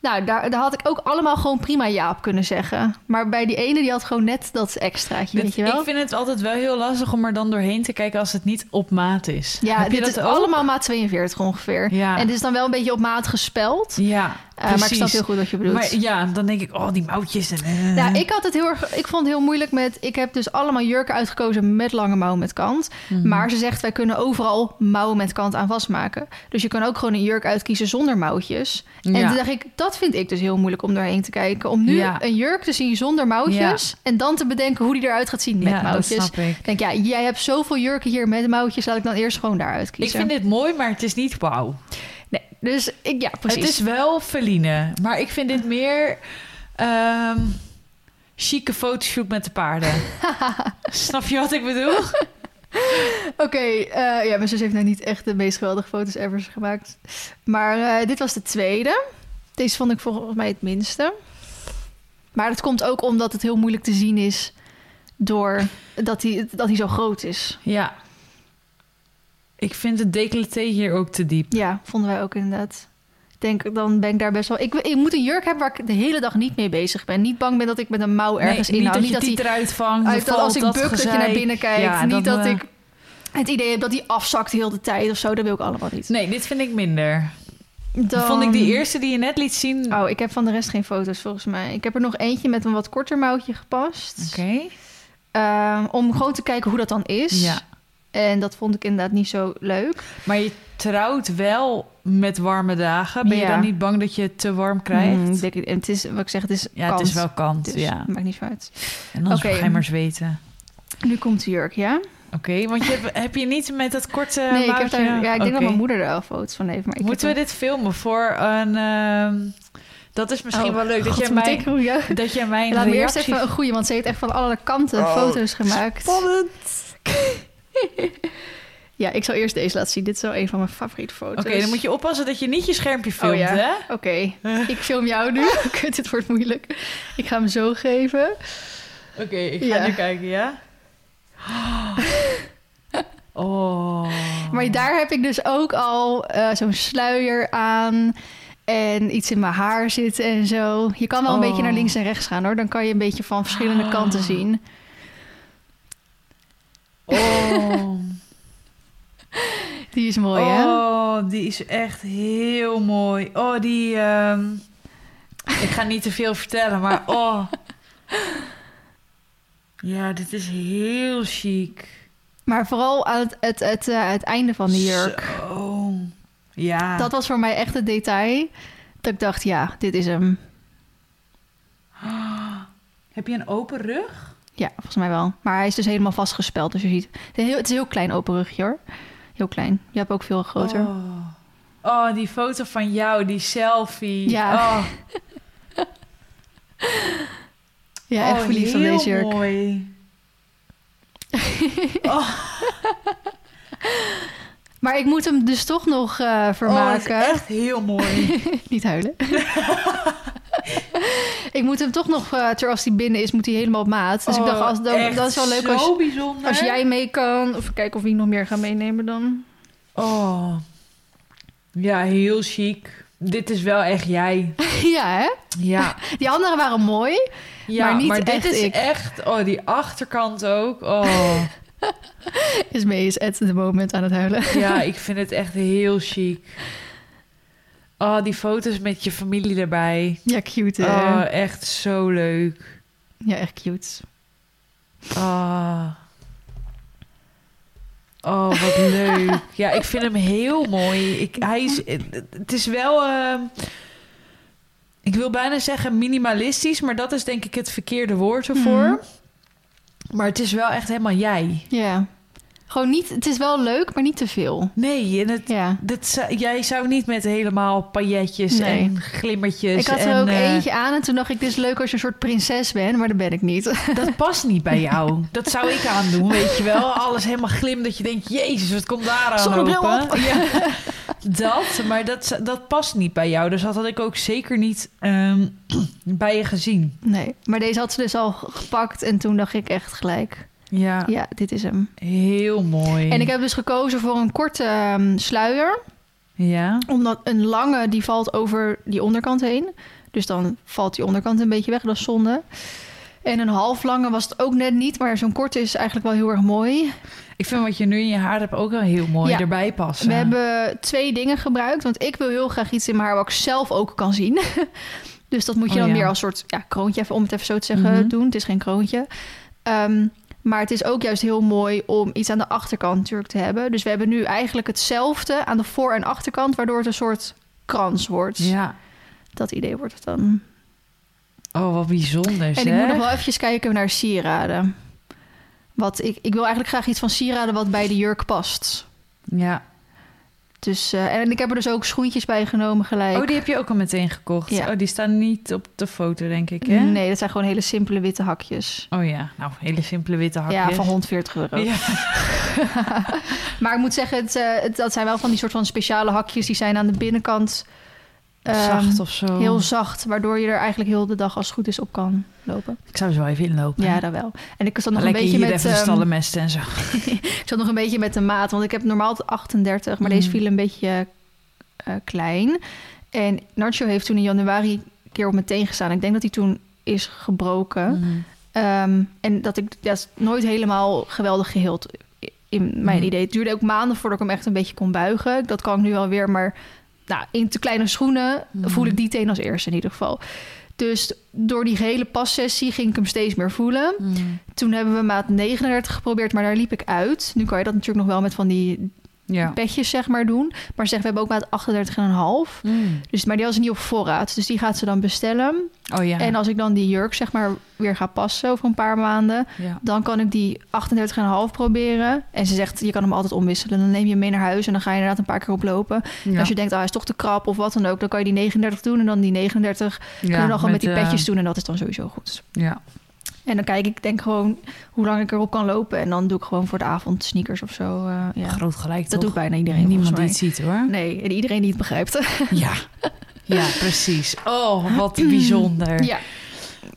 nou, daar, daar had ik ook allemaal gewoon prima ja op kunnen zeggen. Maar bij die ene, die had gewoon net dat extraatje, weet je wel? Ik vind het altijd wel heel lastig om er dan doorheen te kijken als het niet op maat is. Ja, Heb je dit dat is ook? allemaal maat 42 ongeveer. Ja. En dit is dan wel een beetje op maat gespeld. Ja, Eh, maar ik snap heel goed wat je bedoelt. Maar ja, dan denk ik, oh, die mouwtjes. En. Ja, ik had het heel erg. Ik vond het heel moeilijk met. Ik heb dus allemaal jurken uitgekozen met lange mouwen met kant. Mhm. Maar ze zegt, wij kunnen overal mouwen met kant aan vastmaken. Dus je kan ook gewoon een jurk uitkiezen zonder mouwtjes. En Ja. toen dacht ik, dat vind ik dus heel moeilijk om doorheen te kijken. Om nu Ja. een jurk te zien zonder mouwtjes. En dan te bedenken hoe die eruit gaat zien met ja, dat mouwtjes. snap ik. Ik denk, ja, jij hebt zoveel jurken hier met mouwtjes. Laat ik dan eerst gewoon daaruit Ik kiezen. vind dit mooi, maar het is niet wauw. Nee, dus ik, ja, precies. Het is wel Feline, maar ik vind dit meer ehm chique fotoshoot met de paarden. <laughs> Snap je wat ik bedoel? <laughs> Oké, eh, ja, mijn zus heeft nou niet echt de meest geweldige foto's ever gemaakt. Maar eh, dit was de tweede. Deze vond ik volgens mij het minste. Maar dat komt ook omdat het heel moeilijk te zien is... door dat hij, dat hij zo groot is. Ja. Ik vind het decolleté hier ook te diep. Ja, vonden wij ook inderdaad. Ik denk, dan ben ik daar best wel... Ik, ik moet een jurk hebben waar ik de hele dag niet mee bezig ben. Niet bang ben dat ik met een mouw ergens nee, in niet hou. dat hij het eruit vangt. uit, dat als ik buk, dat je naar binnen kijkt. Ja, niet dat eh, ik het idee heb dat hij afzakt heel de tijd of zo. Dat wil ik allemaal niet. Nee, dit vind ik minder. Dan Vond ik die eerste die je net liet zien... Oh, ik heb van de rest geen foto's volgens mij. Ik heb er nog eentje met een wat korter mouwtje gepast. Oké. Ehm, om gewoon te kijken hoe dat dan is. Ja. En dat vond ik inderdaad niet zo leuk. Maar je trouwt wel met warme dagen. Ben je dan niet bang dat je het te warm krijgt? Ik denk, het- het is, wat ik zeg, het is ja, kant. het is wel kant. Dus ja. maakt niet zo uit. En dan Oké. ga je maar zweten. Nu komt de jurk, ja? Oké, want je hebt, heb je niet met dat korte nee, ik, heb mouwtje- daar, ja, ik denk dat mijn moeder er wel foto's van heeft. Maar ik Moeten we dit filmen voor een... ehm, dat is misschien Oh, wel leuk. Dat God, jij moet mij, ik- hoe- ja. dat jij mij een Laat me eerst even een goede, want ze heeft echt van alle kanten Oh, foto's gemaakt. Spannend. <laughs> <laughs> Ja, ik zal eerst deze laten zien. Dit is wel een van mijn favoriete foto's. Oké, dan moet je oppassen dat je niet je schermpje filmt, Oh, ja. hè? Oké, ik film jou nu. <laughs> Kut, dit wordt moeilijk. Ik ga hem zo geven. Oké, ik ga Ja. nu kijken, ja? <laughs> Oh. Maar daar heb ik dus ook al eh, zo'n sluier aan en iets in mijn haar zitten en zo. Je kan wel een Oh. beetje naar links en rechts gaan hoor. Dan kan je een beetje van verschillende Ah. kanten zien. Oh. Die is mooi hè? Oh, die is echt heel mooi. Oh, die... ehm, Ik ga niet te veel vertellen, maar oh... Ja, dit is heel chic. Maar vooral aan het, het, het, eh, het einde van de jurk. Zo. Ja. Dat was voor mij echt het detail. Dat ik dacht, ja, dit is hem. Heb je een open rug? Ja, volgens mij wel. Maar hij is dus helemaal vastgespeld. Dus je ziet, het is een heel, het is een heel klein open rugje hoor. Heel klein. Je hebt ook veel groter. Oh. Oh, die foto van jou, die selfie. Ja. Oh, <laughs> Ja, echt oh, verliefd op deze jurk. mooi. <laughs> oh, Maar ik moet hem dus toch nog oh, is vermaken. echt heel mooi. <laughs> Niet huilen. Ik moet hem toch nog, uh, terwijl als hij binnen is, moet hij helemaal op maat. Dus ik dacht, als, dan, Oh, dat is wel leuk als, als jij mee kan. Of kijken of ik nog meer ga meenemen dan. Oh. Ja, heel chic. Dit is wel echt jij. <laughs> ja, hè? Ja. <laughs> Die andere waren mooi. ja Maar niet dit echt is ik. echt... Oh, die achterkant ook. Oh. <laughs> Is mee is at the moment aan het huilen. ja, ik vind het echt heel chic. Oh, die foto's met je familie erbij. Ja, cute. hè? Oh, echt zo leuk. Ja, echt cute. Ah. Oh, wat <laughs> leuk. Ja, ik vind hem heel mooi. Ik, hij is, het is wel... ehm, ik wil bijna zeggen minimalistisch, maar dat is denk ik het verkeerde woord ervoor. Mhm. Maar het is wel echt helemaal jij. Ja. Gewoon niet, het is wel leuk, maar niet te veel. Nee, en het, Ja. dat, jij zou niet met helemaal pailletjes Nee. en glimmertjes. Ik had en, er ook eh, eentje aan en toen dacht ik, dit is leuk als je een soort prinses bent, maar dat ben ik niet. <laughs> Dat past niet bij jou. Dat zou ik aandoen, weet je wel. Alles helemaal glim, dat je denkt... Jezus, wat komt daar aan Zonnebril lopen? op. Ja, dat, maar dat, dat past niet bij jou. Dus dat had ik ook zeker niet ehm, <clears throat> bij je gezien. Nee, maar deze had ze dus al gepakt en toen dacht ik echt gelijk, Ja, ja, dit is hem. heel mooi. En ik heb dus gekozen voor een korte ehm, sluier, Ja, omdat een lange die valt over die onderkant heen. Dus dan valt die onderkant een beetje weg, dat is zonde. En een half lange was het ook net niet, maar zo'n korte is eigenlijk wel heel erg mooi. ik vind wat je nu in je haar hebt ook wel heel mooi Ja. erbij passen. We hebben twee dingen gebruikt, want ik wil heel graag iets in mijn haar wat ik zelf ook kan zien. <laughs> dus dat moet je Oh, dan ja. meer als soort ja, kroontje, even, om het even zo te zeggen, Mhm. doen. Het is geen kroontje. Ehm, maar het is ook juist heel mooi om iets aan de achterkant natuurlijk te hebben. Dus we hebben nu eigenlijk hetzelfde aan de voor- en achterkant, waardoor het een soort krans wordt. Ja. Dat idee wordt het dan. Oh, wat bijzonder En ik moet nog wel eventjes kijken naar sieraden. Wat ik, ik wil eigenlijk graag iets van sieraden wat bij de jurk past. Ja. Dus, eh, en ik heb er dus ook schoentjes bij genomen gelijk. Oh, die heb je ook al meteen gekocht. Ja. Oh, die staan niet op de foto, denk ik, hè? Nee, dat zijn gewoon hele simpele witte hakjes. Oh ja, nou, hele simpele witte hakjes. Ja, van 140 euro. Ja. <laughs> Maar ik moet zeggen, het, eh, het- dat zijn wel van die soort van speciale hakjes. Die zijn aan de binnenkant Zacht of zo. heel zacht. Waardoor je er eigenlijk heel de dag als het goed is op kan lopen. Ik zou er zo even inlopen. Ja, dat wel. En ik zat nog een Lekker beetje hier met... even de ehm, stallen mesten en zo. <laughs> ik zat nog een beetje met de maat. Want ik heb normaal tot 38. Maar deze Mm. viel een beetje eh, klein. En Nacho heeft toen in januari een keer op mijn teen gestaan. Ik denk dat hij toen is gebroken. Mhm. Ehm, en dat ik dat is nooit helemaal geweldig geheeld in mijn Mhm. idee. Het duurde ook maanden voordat ik hem echt een beetje kon buigen. Dat kan ik nu wel weer, maar nou, in te kleine schoenen Mhm. voel ik die teen als eerste in ieder geval. Dus door die gehele passessie ging ik hem steeds meer voelen. Mhm. Toen hebben we maat 39 geprobeerd, maar daar liep ik uit. Nu kan je dat natuurlijk nog wel met van die Ja. petjes zeg maar doen. Maar zeg, we hebben ook maat 38,5. Mm. Dus, maar die was niet op voorraad. Dus die gaat ze dan bestellen. Oh ja. En als ik dan die jurk zeg maar weer ga passen over een paar maanden... ja. dan kan ik die 38,5 proberen. En ze zegt, je kan hem altijd omwisselen. Dan neem je hem mee naar huis en dan ga je inderdaad een paar keer oplopen. En. Als je denkt, ah, hij is toch te krap of wat dan ook... dan kan je die 39 doen en dan die 39 Ja, kunnen we dan gewoon met, die eh, petjes doen. En dat is dan sowieso goed. Ja. En dan kijk ik denk gewoon hoe lang ik erop kan lopen. En dan doe ik gewoon voor de avond sneakers of zo. eh, ja. Groot gelijk Dat toch? doet bijna iedereen Niemand die het ziet hoor. Nee, en iedereen die het begrijpt. <laughs> Ja. Ja, precies. Oh, wat <clears throat> bijzonder. ja,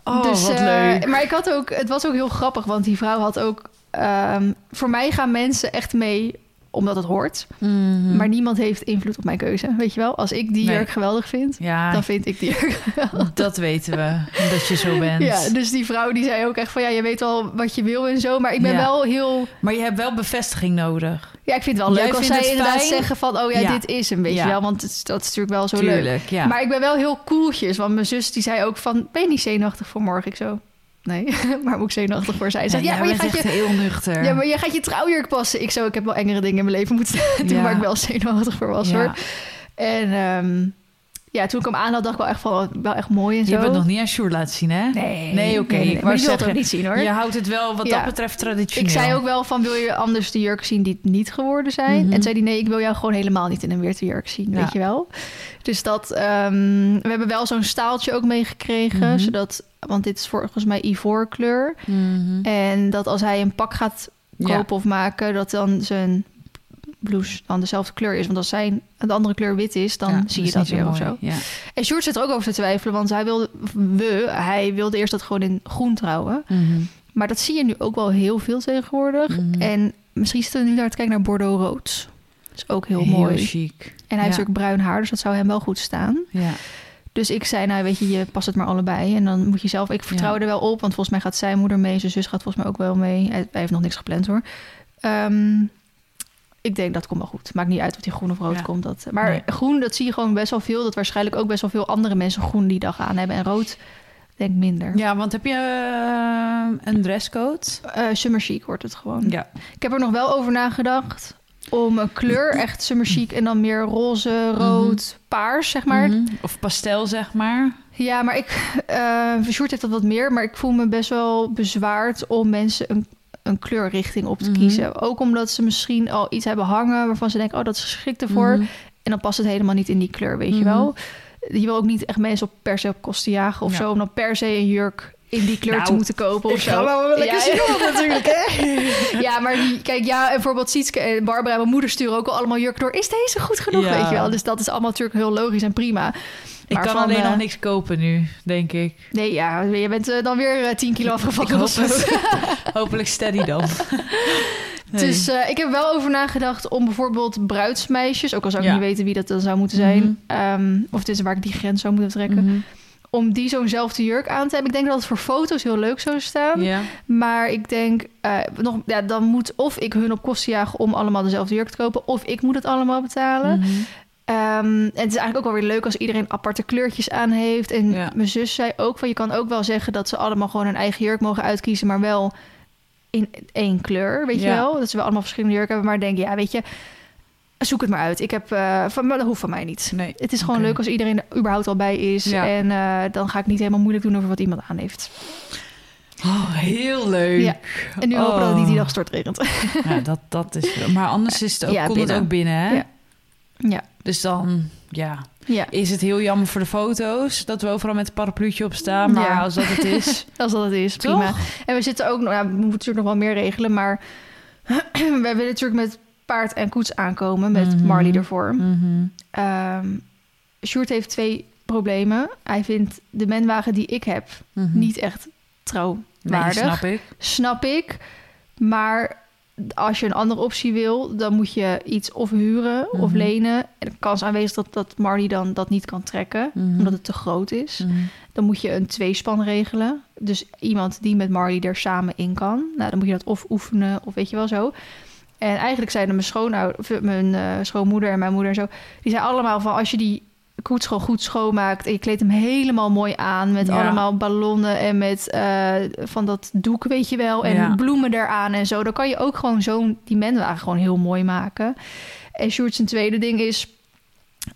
Oh, dus, wat eh, leuk. Maar ik had ook, het was ook heel grappig, want die vrouw had ook. ehm, voor mij gaan mensen echt mee omdat het hoort. Mhm. Maar niemand heeft invloed op mijn keuze. Weet je wel? Als ik die Nee. jurk geweldig vind, Ja, dan vind ik die jurk. dat weten we. Dat je zo bent. Ja, dus die vrouw die zei ook echt van ja, je weet wel wat je wil en zo. Maar ik ben Ja. wel heel. Maar je hebt wel bevestiging nodig. Ja, ik vind het wel Jij leuk als zij het inderdaad fijn? zeggen van oh ja, Ja. dit is een beetje wel. Want het, dat is natuurlijk wel zo leuk. Tuurlijk, ja. Maar ik ben wel heel koeltjes. Want mijn zus die zei ook van ben je niet zenuwachtig voor morgen? Ik zo nee, <laughs> maar moet ik zenuwachtig voor zijn? Ja, maar je gaat echt je heel nuchter. Ja, maar je gaat je trouwjurk passen. Ik zo, ik heb wel engere dingen in mijn leven moeten <laughs> doen Ja. waar ik wel zenuwachtig voor was Ja. hoor. En ehm, ja, toen ik hem aan had, dacht ik wel echt van wel echt mooi en zo. Je hebt het nog niet aan Sjoerd laten zien, hè? Nee, Nee, oké. nee, nee. Ik Maar die wil het niet zien hoor. Je houdt het wel wat Ja. dat betreft traditioneel. Ik zei ook wel van, wil je anders de jurk zien die het niet geworden zijn? Mhm. En zei hij, nee, ik wil jou gewoon helemaal niet in een witte jurk zien, Ja. weet je wel? Dus dat, ehm, we hebben wel zo'n staaltje ook meegekregen, Mhm. zodat, want dit is volgens mij ivoorkleur. Mhm. En dat als hij een pak gaat Ja. kopen of maken, dat dan zijn blouse dan dezelfde kleur is. Want als zijn de andere kleur wit is, dan Ja, zie je dat weer of zo. Ja. En Sjoerd zit er ook over te twijfelen, want hij wilde, we, hij wilde eerst dat gewoon in groen trouwen. Mhm. Maar dat zie je nu ook wel heel veel tegenwoordig. Mhm. En misschien zitten we nu naar te kijken naar Bordeaux rood. Dat is ook heel, mooi. chic. En hij heeft ook bruin haar, dus dat zou hem wel goed staan. Ja. Dus ik zei, nou weet je, je past het maar allebei. En dan moet je zelf... Ik vertrouw Ja. er wel op, want volgens mij gaat zijn moeder mee. Zijn zus gaat volgens mij ook wel mee. Hij, hij heeft nog niks gepland hoor. Ehm, ik denk dat komt wel goed. Maakt niet uit of die groen of rood Ja. komt. Dat, maar Nee. groen, dat zie je gewoon best wel veel. Dat waarschijnlijk ook best wel veel andere mensen groen die dag aan hebben. En rood, denk minder. ja, want heb je eh, een dresscode? Eh, summer chic wordt het gewoon. Ja. Ik heb er nog wel over nagedacht om een kleur <clears throat> echt summer chic en dan meer roze, rood, paars, zeg maar. Mhm. Of pastel, zeg maar. Ja, maar ik, eh Sjoerd heeft dat wat meer, maar ik voel me best wel bezwaard om mensen een, een kleurrichting op te Mhm. kiezen. Ook omdat ze misschien al iets hebben hangen waarvan ze denken, oh, dat is geschikt ervoor. Mhm. En dan past het helemaal niet in die kleur, weet je Mhm. wel. Je wil ook niet echt mensen op per se op kosten jagen of Ja. zo, om dan per se een jurk in die kleur te Nou, moeten kopen of Ik zo. ga wel lekker Ja, zien natuurlijk, hè? <laughs> Ja, maar die- kijk, ja, en bijvoorbeeld Sietske en Barbara en mijn moeder sturen ook al allemaal jurk door. Is deze goed genoeg, Ja. weet je wel? Dus dat is allemaal natuurlijk heel logisch en prima. Ik kan alleen eh, nog niks kopen nu, denk ik. Nee, ja, je bent eh, dan weer eh, 10 kilo Ik afgevallen hoop het. <laughs> Hopelijk steady dan. <laughs> Nee. Dus eh, ik heb wel over nagedacht om bijvoorbeeld bruidsmeisjes, ook al zou ik Ja. niet weten wie dat dan zou moeten zijn, Mhm. ehm, of het is waar ik die grens zou moeten trekken, Mhm. om die zo'nzelfde jurk aan te hebben. Ik denk dat het voor foto's heel leuk zou staan. Maar ik denk, eh, nog, ja, dan moet of ik hun op kosten jagen om allemaal dezelfde jurk te kopen, of ik moet het allemaal betalen. Mhm. En het is eigenlijk ook wel weer leuk als iedereen aparte kleurtjes aan heeft. En Ja. mijn zus zei ook van, je kan ook wel zeggen dat ze allemaal gewoon hun eigen jurk mogen uitkiezen, maar wel in één kleur, weet je wel? Dat ze wel allemaal verschillende jurken hebben, maar denk je, ja, weet je, zoek het maar uit. Ik heb, eh, van, dat hoeft van mij niet. Nee. Het is gewoon leuk als iedereen er überhaupt al bij is. Ja. En eh, dan ga ik niet helemaal moeilijk doen over wat iemand aan heeft. Oh, heel leuk. Ja. En nu hopen dat het niet die Oh. dag stortregent. Ja, dat, dat is... Maar anders is het ook, Ja, komt het ook binnen, hè? Ja. Dus dan, ja, Ja, is het heel jammer voor de foto's... dat we overal met een parapluutje op staan. Maar Ja. als dat het is... <laughs> als dat het is, Toch? prima. En we zitten ook, nog- ja, we moeten natuurlijk nog wel meer regelen, maar <clears throat> we willen natuurlijk met paard en koets aankomen met Mhm. Marley ervoor. Sjoerd heeft twee problemen. Hij vindt de menwagen die ik heb Mhm. niet echt Nee, trouwwaardig. snap ik. Snap ik. Maar als je een andere optie wil, dan moet je iets of huren of Mhm. lenen. En de kans aanwezig dat, dat Marley dan dat niet kan trekken, Mhm. omdat het te groot is. Mhm. Dan moet je een tweespan regelen. Dus iemand die met Marley er samen in kan. Nou, dan moet je dat of oefenen of weet je wel zo. En eigenlijk zeiden mijn, schoonouder, mijn eh, schoonmoeder en mijn moeder en zo... die zei allemaal van als je die koets gewoon goed schoonmaakt... en je kleedt hem helemaal mooi aan met Ja. allemaal ballonnen... en met eh, van dat doek, weet je wel, en Ja. bloemen eraan en zo... dan kan je ook gewoon zo'n die menwagen gewoon heel mooi maken. En Sjoerd zijn tweede ding is...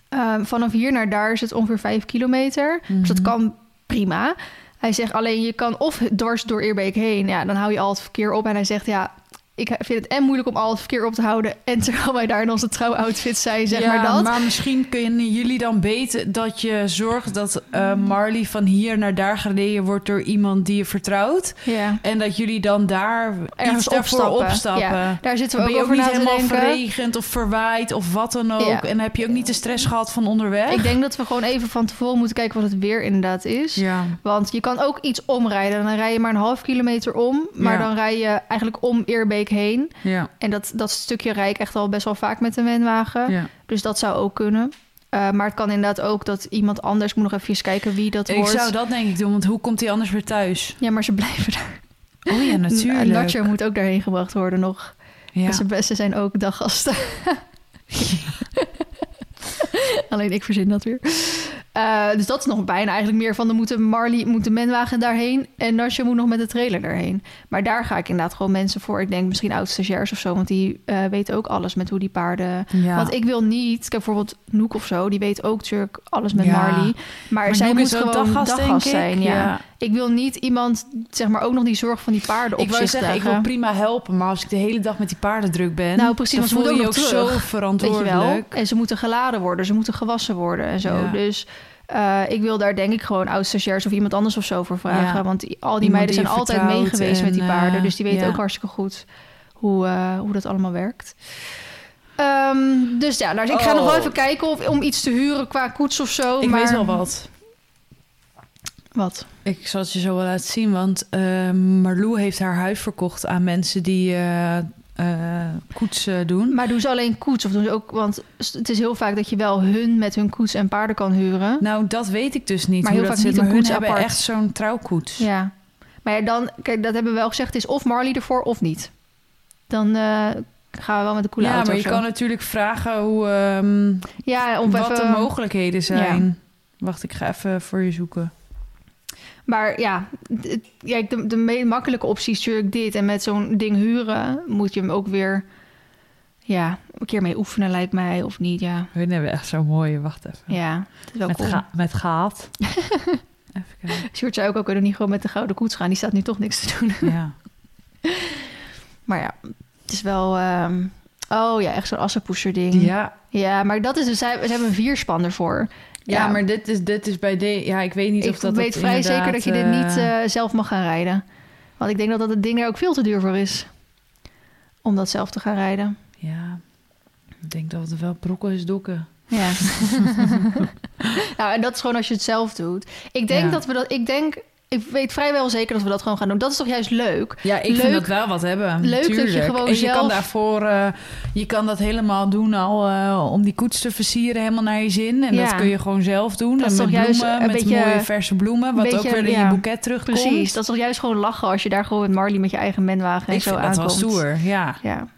eh, vanaf hier naar daar is het ongeveer vijf kilometer. Dus dat Mhm. kan prima. Hij zegt alleen je kan of dwars door Eerbeek heen. Ja, dan hou je al het verkeer op. En hij zegt ja, ik vind het en moeilijk om al het verkeer op te houden. En terwijl wij daar in onze trouwoutfit zijn, zeg ja, maar dat. maar misschien kunnen jullie dan beter dat je zorgt dat eh, Marley van hier naar daar gereden wordt door iemand die je vertrouwt. Ja, En dat jullie dan daar Ergens opstappen. opstappen. Ja, daar zitten we ook je ook over niet na te helemaal verregend of verwaaid of wat dan ook. En heb je ook niet de stress gehad van onderweg? Ik denk dat we gewoon even van tevoren moeten kijken wat het weer inderdaad is. Want je kan ook iets omrijden. Dan rij je maar een half kilometer om. Maar dan rij je eigenlijk om Eerbeek heen. Ja. En dat, dat stukje rijd ik echt al best wel vaak met de menwagen. ja. Dus dat zou ook kunnen. Eh, maar het kan inderdaad ook dat iemand anders... Ik moet nog even kijken wie dat Ik wordt. zou dat denk ik doen, want hoe komt hij anders weer thuis? Ja, maar ze blijven daar. Oh ja, <laughs> natuurlijk. Nacho moet ook daarheen gebracht worden nog. Ja. Ze, ze zijn ook daggasten. <laughs> Alleen ik verzin dat weer. Eh, dus dat is nog bijna eigenlijk meer van... dan moeten Marley, moet de menwagen daarheen... en Nacho moet nog met de trailer daarheen. Maar daar ga ik inderdaad gewoon mensen voor. Ik denk misschien oud-stagiairs of zo... want die eh, weten ook alles met hoe die paarden... Ja. Want ik wil niet... Kijk, bijvoorbeeld Noek of zo... die weet ook natuurlijk alles met Ja. Marley. Maar, Maar zij moet gewoon daggast, zijn. Ja. Ja. Ik wil niet iemand, zeg maar, ook nog die zorg van die paarden op Ik zich zeggen, ik wil prima helpen, maar als ik de hele dag met die paarden druk ben, Nou, precies, dan voel je ook ook zo verantwoordelijk. En ze moeten geladen worden, ze moeten gewassen worden en zo. Ja. Dus eh, ik wil daar denk ik gewoon oud-stagiairs of iemand anders of zo voor vragen. Ja. Want die- al die Iemand meiden die zijn altijd mee geweest met die en, paarden. eh, Dus die weten ja. ook hartstikke goed hoe, eh, hoe dat allemaal werkt. Ehm, dus ja, nou, ik ga Oh. nog wel even kijken of, om iets te huren qua koets of zo. Ik maar... weet wel wat. Wat? Ik zal het je zo wel laten zien, want eh Marlou heeft haar huis verkocht aan mensen die eh eh, koets eh, doen. Maar doen ze alleen koets? Of doen ze ook, want het is heel vaak dat je wel hun met hun koets en paarden kan huren. Nou, dat weet ik dus niet Maar heel vaak zit. niet een koets hebben apart. echt zo'n trouwkoets. Ja. Maar ja, dan, kijk, dat hebben we wel gezegd, het is of Marley ervoor of niet. Dan gaan we wel met de coole ja, auto maar je kan natuurlijk vragen hoe, ehm, Ja, om wat even, de mogelijkheden zijn. Wacht, ik ga even voor je zoeken. Maar ja, ja de, de me- makkelijke optie is natuurlijk dit. En met zo'n ding huren moet je hem ook weer ja, een keer mee oefenen, lijkt mij. Of niet, ja. Hun hebben echt zo'n mooie, wacht even. Ja, het is wel met, cool. ga- met gaat. <laughs> even kijken. Sjoerd zei ook, ook kunnen niet gewoon met de gouden koets gaan. Die staat nu toch niks te doen. Ja. <laughs> Maar ja, het is wel... ehm, oh ja, echt zo'n assenpoester ding. Ja. Ja, maar dat is ze hebben een vierspan ervoor. Ja, maar dit is, dit is bij de... Ja, ik weet niet ik of dat... weet dat vrij zeker dat je dit niet eh, eh, zelf mag gaan rijden. Want ik denk dat dat het ding er ook veel te duur voor is. Om dat zelf te gaan rijden. Ja, ik denk dat het wel brokken is dokken. Ja. <laughs> <laughs> nou, en dat is gewoon als je het zelf doet. Ik denk Ja. dat we dat. Ik denk. Ik weet vrijwel zeker dat we dat gewoon gaan doen. Dat is toch juist leuk? Ja, ik Leuk- vind dat wel wat hebben. leuk dat je gewoon en je kan daarvoor, eh, je kan dat helemaal doen al eh, om die koets te versieren helemaal naar je zin. En Ja. dat kun je gewoon zelf doen. Dat en is met bloemen, met beetje- mooie verse bloemen, wat ook weer in ja, je boeket terugkomt. Precies. Dat is toch juist gewoon lachen als je daar gewoon met Marley met je eigen menwagen en ik zo vind dat aankomt. wel stoer, ja. Ja. <laughs>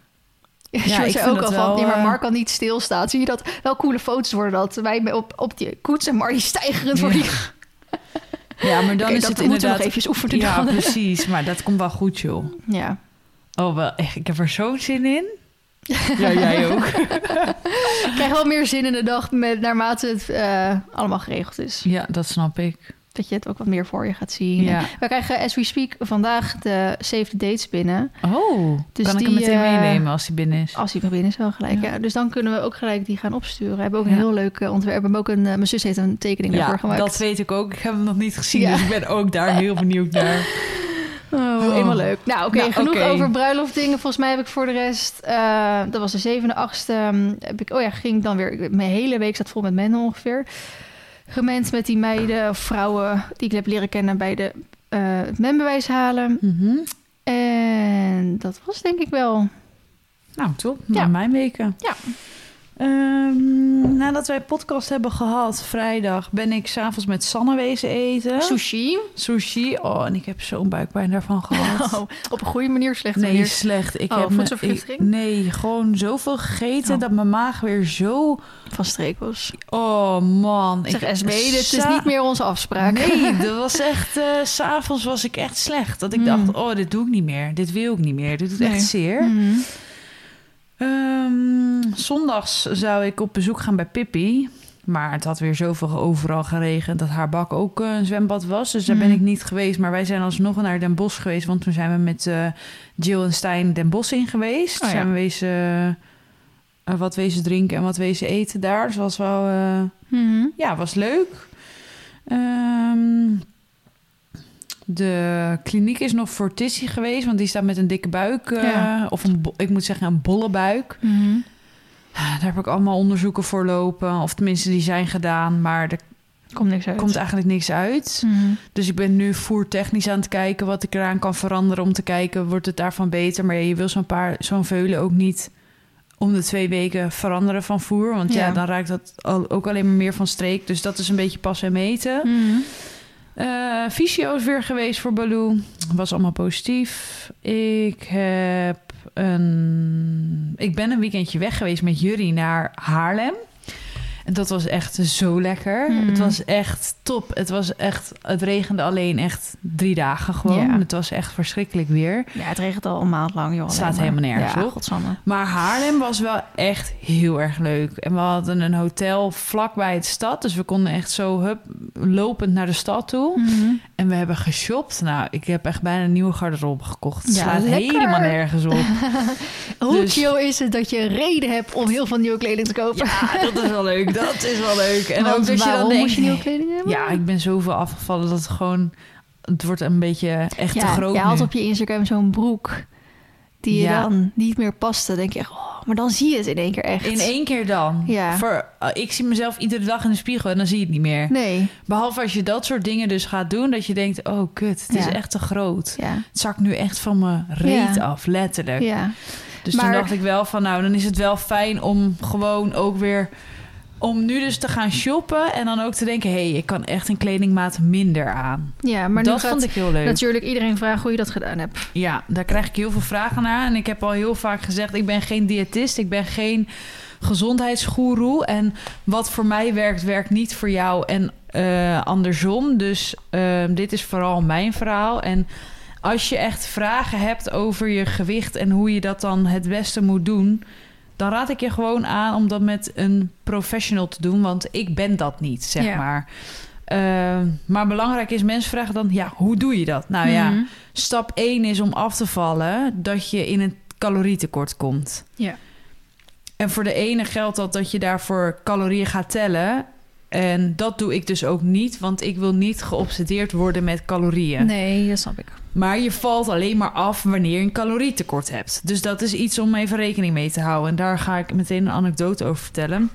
Ja, ik zei ook dat al van, wel, nee, maar eh, Mark kan niet stilstaan. Zie je dat? Wel coole foto's worden dat. Wij op, op die koets en Marley stijgerend voor Ja. die... Ja, maar dan is dat het moeten we inderdaad... nog eventjes oefenen Ja, dan. <laughs> precies. Maar dat komt wel goed, joh. Ja. Oh, wel echt. Ik heb er zo'n zin in. <laughs> Ja, jij ook. Ik krijg wel meer zin in de dag met, naarmate het eh, allemaal geregeld is. Ja, dat snap ik. Dat je het ook wat meer voor je gaat zien. Ja. We krijgen, as we speak, vandaag de Save the Dates binnen. Oh, Dus kan ik hem meteen eh, meenemen als hij binnen is? Als nog binnen is wel gelijk. Ja. Ja. Dus dan kunnen we ook gelijk die gaan opsturen. We hebben ook een Ja. heel leuk eh, ontwerp. We hebben ook een, eh, mijn zus heeft een tekening daarvoor Ja, gemaakt. dat weet ik ook. Ik heb hem nog niet gezien, dus ik ben ook daar heel <laughs> benieuwd naar. Oh, Oh. helemaal leuk. Nou, oké, Nou, genoeg over bruiloftdingen. Volgens mij heb ik voor de rest... dat was de zevende, achtste... ehm, heb ik, oh ja, ging dan weer... Mijn hele week zat vol met mennen ongeveer. Gemend met die meiden of vrouwen... die ik heb leren kennen bij de eh het menbewijs halen. Mhm. En dat was denk ik wel... Nou, top. Ja. mijn weken. Ja. Ehm, nadat wij podcast hebben gehad, vrijdag, ben ik s'avonds met Sanne wezen eten. Sushi. Sushi. Oh, en ik heb zo'n buikpijn daarvan gehad. <laughs> Oh, op een goede manier, slechte Nee, manier. slecht. Ik Oh, heb me, voedselvergiftiging? ik- nee, gewoon zoveel gegeten Oh. dat mijn maag weer zo. Van streek was. Oh man. Zeg ik, SB, dit is niet meer onze afspraak. Nee, <laughs> dat was echt. S S'avonds was ik echt slecht. Dat ik Mm. dacht: oh, dit doe ik niet meer. Dit wil ik niet meer. Dit doet Nee. echt zeer. Mhm. Ehm, zondags zou ik op bezoek gaan bij Pippi. Maar het had weer zoveel overal geregend dat haar bak ook eh, een zwembad was. Dus daar ben Mhm. ik niet geweest. Maar wij zijn alsnog naar Den Bosch geweest. Want toen zijn we met eh, Jill en Stijn Den Bosch in geweest. Oh ja. Zijn we wezen, eh, wat wezen drinken en wat wezen eten daar. Dus was wel... Mhm. ja, was leuk. Ehm, de kliniek is nog voor Tissy geweest, want die staat met een dikke buik. eh, Ja. Of een, ik moet zeggen, een bolle buik. Mhm. Daar heb ik allemaal onderzoeken voor lopen. Of tenminste, die zijn gedaan, maar er Komt niks uit. komt eigenlijk niks uit. Mhm. Dus ik ben nu voertechnisch aan het kijken wat ik eraan kan veranderen om te kijken, wordt het daarvan beter? Maar ja, je wil zo'n paar, zo'n veulen ook niet om de twee weken veranderen van voer. Want ja, Ja. dan raakt dat al, ook alleen maar meer van streek. Dus dat is een beetje pas en meten. Eh fysio is weer geweest voor Baloo. Was allemaal positief. Ik heb een... Ik ben een weekendje weg geweest met jullie naar Haarlem. En dat was echt zo lekker. Mm. Het was echt top. Het was echt... Het regende alleen echt drie dagen gewoon. Ja. Het was echt verschrikkelijk weer. Ja, het regent al een maand lang, joh. Het staat helemaal nergens ja, op. godsamme. Maar Haarlem was wel echt heel erg leuk. En we hadden een hotel vlakbij het stad. Dus we konden echt zo hup, lopend naar de stad toe. Mhm. En we hebben geshopt. Nou, ik heb echt bijna een nieuwe garderobe gekocht. Het Ja, slaat lekker. helemaal nergens op. <laughs> Hoe Dus- chill is het dat je reden hebt om heel veel nieuwe kleding te kopen? Ja, dat is wel leuk. Dat is wel leuk. En Want ook dat je dan denkt... moet je nieuwe kleding hebben? Ja, ik ben zoveel afgevallen dat het gewoon... Het wordt een beetje echt te groot je had op je Instagram zo'n broek die je Ja. dan niet meer paste. Dan denk je echt, oh, maar dan zie je het in één keer echt. In één keer dan. Ja. Voor, uh, ik zie mezelf iedere dag in de spiegel en dan zie je het niet meer. Nee, Behalve als je dat soort dingen dus gaat doen, dat je denkt, oh kut, het Ja. is echt te groot. ja. Het zakt nu echt van mijn reet Ja. af, letterlijk. ja. Dus Maar- toen dacht ik wel van, nou, dan is het wel fijn om gewoon ook weer... Om nu dus te gaan shoppen en dan ook te denken... hé, hey, ik kan echt een kledingmaat minder aan. Ja, maar dat vond ik heel leuk. natuurlijk iedereen vragen hoe je dat gedaan hebt. Ja, daar krijg ik heel veel vragen naar. En ik heb al heel vaak gezegd, ik ben geen diëtist. Ik ben geen gezondheidsgoeroe. En wat voor mij werkt, werkt niet voor jou en eh, andersom. Dus ehm, dit is vooral mijn verhaal. En als je echt vragen hebt over je gewicht... en hoe je dat dan het beste moet doen... dan raad ik je gewoon aan om dat met een professional te doen. Want ik ben dat niet, zeg Ja. maar. Ehm, maar belangrijk is, mensen vragen dan... ja, hoe doe je dat? Nou ja, Mhm. Stap 1 is om af te vallen dat je in een calorietekort komt. Ja. En voor de ene geldt dat dat je daarvoor calorieën gaat tellen. En dat doe ik dus ook niet, want ik wil niet geobsedeerd worden met calorieën. Nee, dat snap ik. Maar je valt alleen maar af wanneer je een calorietekort hebt. Dus dat is iets om even rekening mee te houden. En daar ga ik meteen een anekdote over vertellen.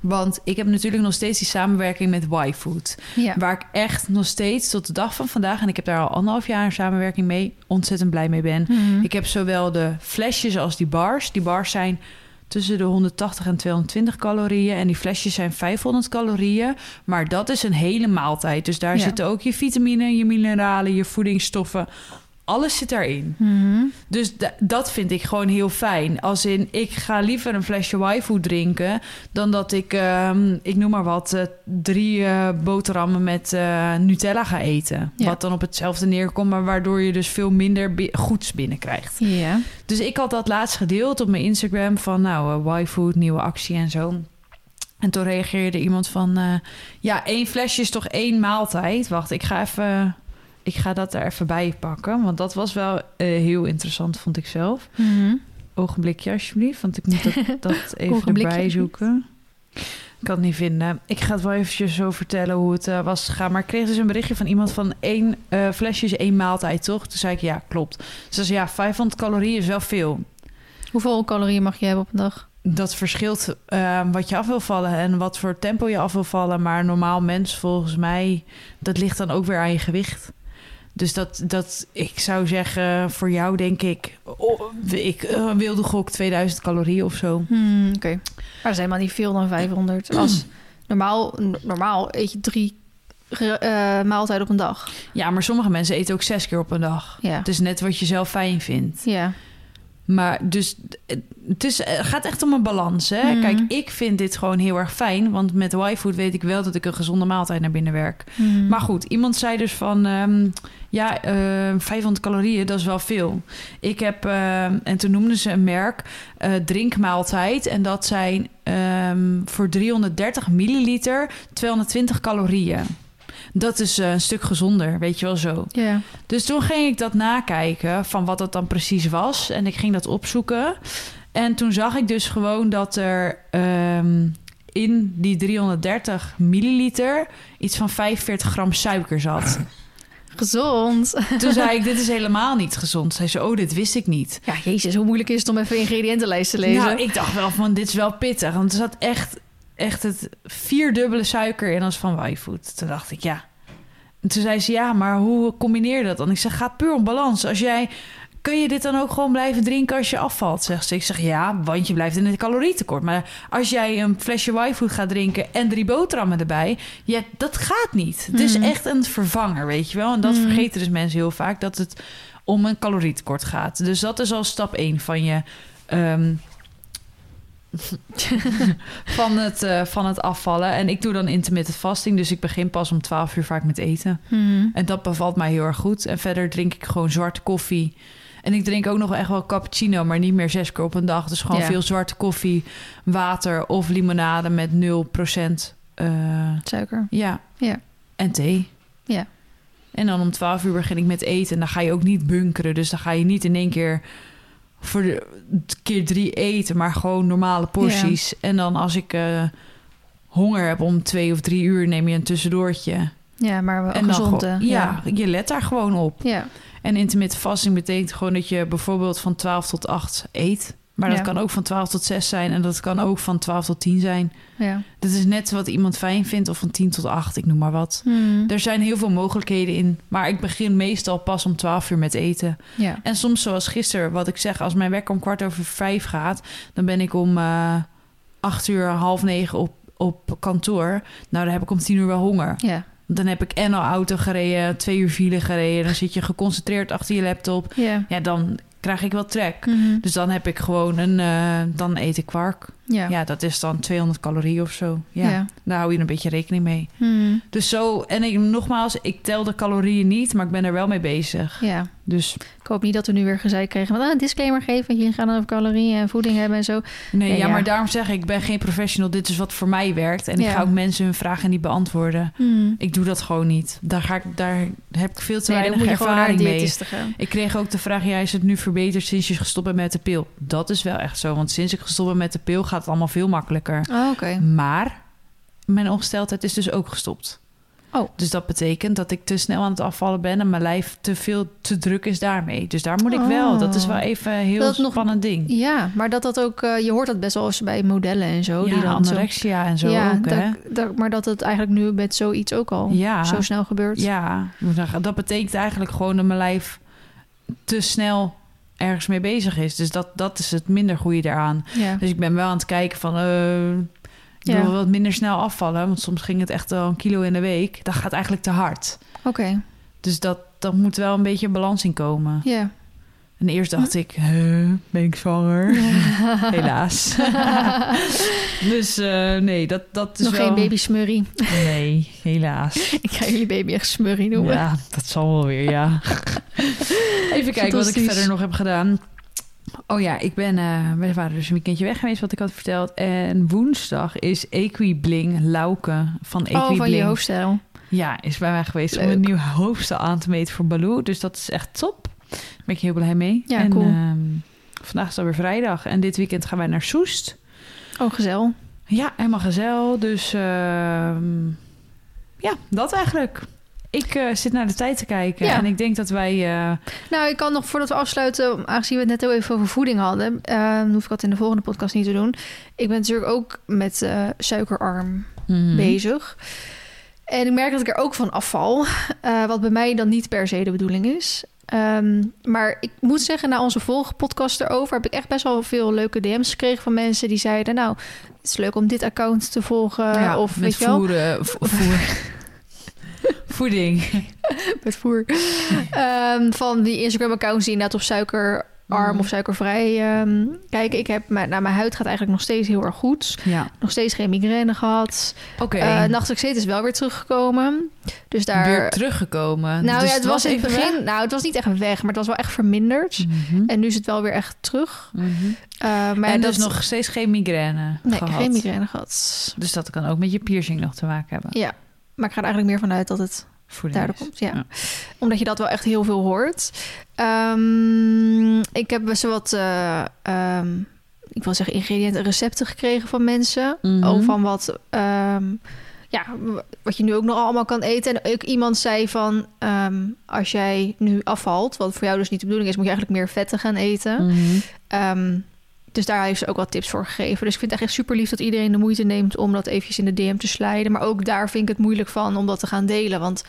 Want ik heb natuurlijk nog steeds die samenwerking met Y-Food. Ja. Waar ik echt nog steeds tot de dag van vandaag... en ik heb daar al anderhalf jaar een samenwerking mee... ontzettend blij mee ben. Mhm. Ik heb zowel de flesjes als die bars. Die bars zijn tussen de 180 en 220 calorieën. En die flesjes zijn 500 calorieën. Maar dat is een hele maaltijd. Dus daar Ja. zitten ook je vitamine, je mineralen, je voedingsstoffen. Alles zit daarin. Mhm. Dus da- dat vind ik gewoon heel fijn. Als in, ik ga liever een flesje Y-food drinken... dan dat ik, ehm, ik noem maar wat, eh, drie eh, boterhammen met eh, Nutella ga eten. Ja. Wat dan op hetzelfde neerkomt... maar waardoor je dus veel minder bi- goeds binnenkrijgt. Ja. Dus ik had dat laatst gedeeld op mijn Instagram... van nou, Y-food, nieuwe actie en zo... En toen reageerde iemand van... ja, één flesje is toch één maaltijd? Wacht, ik ga even... Ik ga dat er even bij pakken. Want dat was wel eh, heel interessant, vond ik zelf. Mhm. Ogenblikje alsjeblieft, want ik moet dat, <laughs> dat even erbij zoeken. Ik kan het niet vinden. Ik ga het wel eventjes zo vertellen hoe het eh, was gegaan. Maar ik kreeg dus een berichtje van iemand van één eh, flesje is één maaltijd, toch? Toen zei ik, ja, klopt. Ze zei, ja, 500 calorieën is wel veel. Hoeveel calorieën mag je hebben op een dag? Dat verschilt eh, wat je af wil vallen en wat voor tempo je af wil vallen. Maar normaal mens, volgens mij, dat ligt dan ook weer aan je gewicht. Dus dat, dat ik zou zeggen, voor jou denk ik, oh, ik eh, wilde gok 2000 calorieën of zo. Hmm, Oké. Maar dat is helemaal niet veel dan 500. Als normaal, normaal eet je drie ge- eh, maaltijden op een dag. Ja, maar sommige mensen eten ook zes keer op een dag. Ja. Het is net wat je zelf fijn vindt. Ja. Maar dus het is, het gaat echt om een balans. Hè? Mhm. Kijk, ik vind dit gewoon heel erg fijn. Want met Y-food weet ik wel dat ik een gezonde maaltijd naar binnen werk. Hmm. Maar goed, iemand zei dus van... ehm, ja, eh 500 calorieën, dat is wel veel. Ik heb, ehm, en toen noemden ze een merk, eh, drinkmaaltijd. En dat zijn ehm, voor 330 milliliter 220 calorieën. Dat is eh, een stuk gezonder, weet je wel zo. Ja. Dus toen ging ik dat nakijken van wat dat dan precies was. En ik ging dat opzoeken. En toen zag ik dus gewoon dat er ehm, in die 330 milliliter iets van 45 gram suiker zat. Gezond. Toen zei ik, <laughs> dit is helemaal niet gezond. Zei ze, oh, dit wist ik niet. Ja, jezus, hoe moeilijk is het om even ingrediëntenlijst te lezen? Nou, ik dacht wel van, dit is wel pittig. Want er zat echt, echt het vierdubbele suiker in als van Y-food. Toen dacht ik, ja. En toen zei ze, ja, maar hoe combineer je dat dan? Ik zeg, gaat puur om balans. Als jij, kun je dit dan ook gewoon blijven drinken als je afvalt? Zegt ze. Ik zeg, ja, want je blijft in het calorietekort. Maar als jij een flesje Y-food gaat drinken en drie boterhammen erbij... Ja, dat gaat niet. Het is Mhm. echt een vervanger, weet je wel. En dat Mhm. vergeten dus mensen heel vaak, dat het om een calorietekort gaat. Dus dat is al stap 1 van je... ehm, <laughs> van, het, eh, van het afvallen. En ik doe dan intermittent fasting, dus ik begin pas om 12 uur vaak met eten. Hmm. En dat bevalt mij heel erg goed. En verder drink ik gewoon zwarte koffie. En ik drink ook nog echt wel cappuccino, maar niet meer zes keer op een dag. Dus gewoon Ja. veel zwarte koffie, water of limonade met 0% eh Suiker. ja. Ja. En thee. Ja. En dan om 12 uur begin ik met eten. En dan ga je ook niet bunkeren. Dus dan ga je niet in één keer voor de keer drie eten, maar gewoon normale porties. En dan als ik eh, honger heb om twee of drie uur, neem je een tussendoortje. Ja, maar wel en gezond. hè? ja, je let daar gewoon op. Ja. En intermittent fasting betekent gewoon dat je bijvoorbeeld van 12 tot 8 eet. Maar dat Ja. kan ook van 12 tot 6 zijn en dat kan ook van 12 tot 10 zijn. Ja. Dat is net wat iemand fijn vindt, of van 10 tot 8, ik noem maar wat. Hmm. Er zijn heel veel mogelijkheden in, maar ik begin meestal pas om 12 uur met eten. Ja. En soms, zoals gisteren, wat ik zeg, als mijn werk om kwart over vijf gaat, dan ben ik om eh 8 uur, half negen op, op kantoor. Nou, dan heb ik om 10 uur wel honger. Ja. Dan heb ik en al auto gereden, twee uur file gereden. Dan zit je geconcentreerd achter je laptop. Ja, dan krijg ik wel trek. Mhm. Dus dan heb ik gewoon een... eh, dan eet ik kwark. Ja. Ja, dat is dan 200 calorieën of zo. Ja, Ja. daar hou je een beetje rekening mee. Hmm. Dus zo, en ik, nogmaals, ik tel de calorieën niet, maar ik ben er wel mee bezig. ja. Dus Ik hoop niet dat we nu weer gezeik kregen. Want ah, een disclaimer geven, jullie gaan over calorieën en voeding hebben en zo. nee, Nee, ja, ja. maar daarom zeg ik, ik ben geen professional. Dit is wat voor mij werkt. En ik ga ook mensen hun vragen niet beantwoorden. Hmm. Ik doe dat gewoon niet. Daar, ga ik, daar heb ik veel te Nee, weinig ervaring mee. Ik kreeg ook de vraag, ja, is het nu verbeterd sinds je gestopt bent met de pil? Dat is wel echt zo, want sinds ik gestopt ben met de pil gaat het allemaal veel makkelijker. Oh, oké. Maar mijn ongesteldheid is dus ook gestopt. Oh. Dus dat betekent dat ik te snel aan het afvallen ben en mijn lijf te veel te druk is daarmee. Dus daar moet ik wel. Dat is wel even een heel Dat nog- spannend ding. Ja, maar dat dat ook... eh, je hoort dat best wel eens bij modellen en zo. ja, die dan zo, anorexia en zo ja, ook, hè? dat, dat- maar dat het eigenlijk nu met zoiets ook al Ja. zo snel gebeurt. Ja, dat betekent eigenlijk gewoon dat mijn lijf te snel ergens mee bezig is. Dus dat, dat is het minder goede daaraan. Ja. Dus ik ben wel aan het kijken van... ik Ja. wat minder snel afvallen. Want soms ging het echt wel een kilo in de week. Dat gaat eigenlijk te hard. Oké, Dus dat, dat moet wel een beetje een balans in komen. ja. En eerst dacht ik, huh, ben ik zwanger? <laughs> Helaas. <laughs> dus eh, nee, dat, dat is Nog wel... geen baby smurrie. Nee, helaas. <laughs> Ik ga jullie baby echt smurrie noemen. Ja, dat zal wel weer, ja. Even kijken wat ik verder nog heb gedaan. Oh ja, ik ben, eh, we waren dus een weekendje weg geweest, wat ik had verteld. En woensdag is Equibling Lauke van Equibling. Oh, van je hoofdstijl. Ja, is bij mij geweest om een nieuw hoofdstel aan te meten voor Baloo. Dus dat is echt top. Ben ik heel blij mee. Ja, en, cool. ehm, vandaag is alweer vrijdag. En dit weekend gaan wij naar Soest. Oh, gezel. Ja, helemaal gezel. Dus ehm, ja, dat eigenlijk. Ik eh, zit naar de tijd te kijken. Ja. En ik denk dat wij... eh, Nou, ik kan nog voordat we afsluiten, aangezien we het net heel even over voeding hadden, eh, hoef ik dat in de volgende podcast niet te doen. Ik ben natuurlijk ook met eh, suikerarm mhm. bezig. En ik merk dat ik er ook van afval, wat bij mij dan niet per se de bedoeling is. Ehm, maar ik moet zeggen, na onze vorige podcast erover heb ik echt best wel veel leuke DM's gekregen van mensen die zeiden: Nou, het is leuk om dit account te volgen. Ja, of met weet voeren, vo- voer. <laughs> voeding. met voer. Ehm, van die Instagram-accounts die inderdaad op suikerarm Mhm. of suikervrij ehm, kijken. Ik heb, mijn, nou, mijn huid gaat eigenlijk nog steeds heel erg goed. Ja, Nog steeds geen migraine gehad. oké. Eh nachtelijk is wel weer teruggekomen. Dus daar. Weer teruggekomen. nou Dus ja, het was in het begin. weg? Nou, het was niet echt weg, maar het was wel echt verminderd. Mhm. En nu is het wel weer echt terug. Eh, maar en dat dus nog steeds geen migraine Nee, gehad. geen migraine gehad. Dus dat kan ook met je piercing nog te maken hebben. Ja, maar ik ga er eigenlijk meer vanuit dat het daardoor is. komt. Ja. Ja. Omdat je dat wel echt heel veel hoort. Ehm, ik heb best wel wat, eh, ehm, ik wil zeggen, ingrediënten, recepten gekregen van mensen. Mhm. Over van wat, ehm, ja, wat je nu ook nog allemaal kan eten. En ook iemand zei van, als jij nu afvalt, wat voor jou dus niet de bedoeling is, moet je eigenlijk meer vetten gaan eten. Ehm, dus daar heeft ze ook wat tips voor gegeven. Dus ik vind het echt super lief dat iedereen de moeite neemt om dat eventjes in de DM te slijden. Maar ook daar vind ik het moeilijk van om dat te gaan delen. Want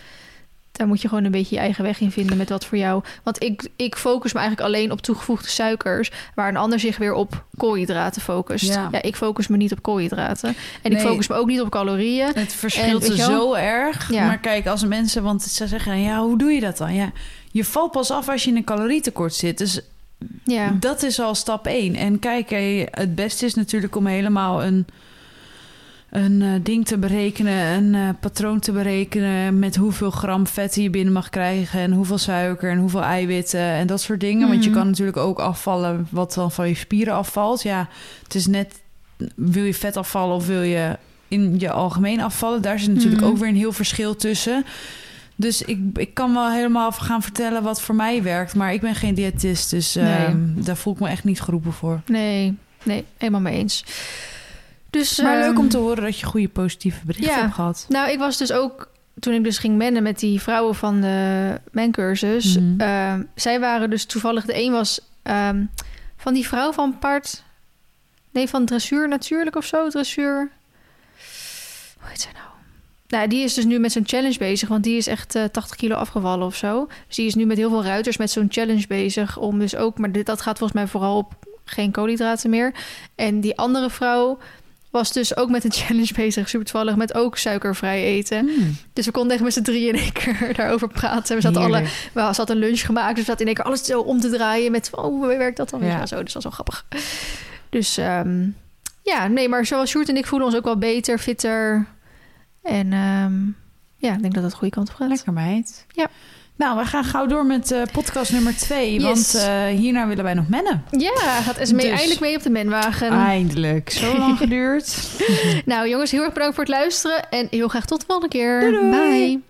daar moet je gewoon een beetje je eigen weg in vinden met wat voor jou. Want ik, ik focus me eigenlijk alleen op toegevoegde suikers, waar een ander zich weer op koolhydraten focust. Ja. Ja, ik focus me niet op koolhydraten. En ik focus me ook niet op calorieën. Het verschilt wel? zo erg. Ja. Maar kijk, als mensen, want ze zeggen, ja, hoe doe je dat dan? Ja, je valt pas af als je in een calorietekort zit. Dus Ja, dat is al stap één. En kijk, het beste is natuurlijk om helemaal een, een eh, ding te berekenen, een eh, patroon te berekenen met hoeveel gram vet je binnen mag krijgen en hoeveel suiker en hoeveel eiwitten en dat soort dingen. Want je Mhm. kan natuurlijk ook afvallen wat dan van je spieren afvalt. Ja, het is net, wil je vet afvallen of wil je in je algemeen afvallen? Daar zit natuurlijk Mhm. ook weer een heel verschil tussen. Dus ik, ik kan wel helemaal gaan vertellen wat voor mij werkt. Maar ik ben geen diëtist, dus Nee. ehm, daar voel ik me echt niet geroepen voor. nee, nee, helemaal mee eens. Dus, Maar leuk ehm, om te horen dat je goede positieve berichten ja. hebt gehad. Nou, ik was dus ook toen ik dus ging mennen met die vrouwen van de mencursus. Mhm. ehm, zij waren dus toevallig de een was van die vrouw van paard. Nee, van dressuur natuurlijk of zo, dressuur. Hoe heet zij nou? Nou, die is dus nu met zo'n challenge bezig, want die is echt eh, 80 kilo afgevallen of zo. Dus die is nu met heel veel ruiters met zo'n challenge bezig om dus ook, maar dit, dat gaat volgens mij vooral op geen koolhydraten meer. En die andere vrouw was dus ook met een <laughs> challenge bezig, super toevallig, met ook suikervrij eten. Hmm. Dus we konden echt met z'n drieën in één keer <laughs> daarover praten. We zaten alle, we hadden een lunch gemaakt, dus we zaten in één keer alles zo om te draaien met, oh, hoe werkt dat dan? Ja. Ja. Zo, dus dat was wel grappig. Dus ehm, ja, nee, maar zoals Sjoerd en ik voelen ons ook wel beter, fitter. En ehm, ja, ik denk dat dat de goede kant op gaat. Lekker meid. Ja. Nou, we gaan gauw door met eh, podcast nummer twee. Yes. Want eh, hierna willen wij nog mennen. Ja, gaat Esmee Dus- eindelijk mee op de menwagen. Eindelijk. Zo lang <laughs> geduurd. Nou jongens, heel erg bedankt voor het luisteren. En heel graag tot de volgende keer. Doei doei. Bye.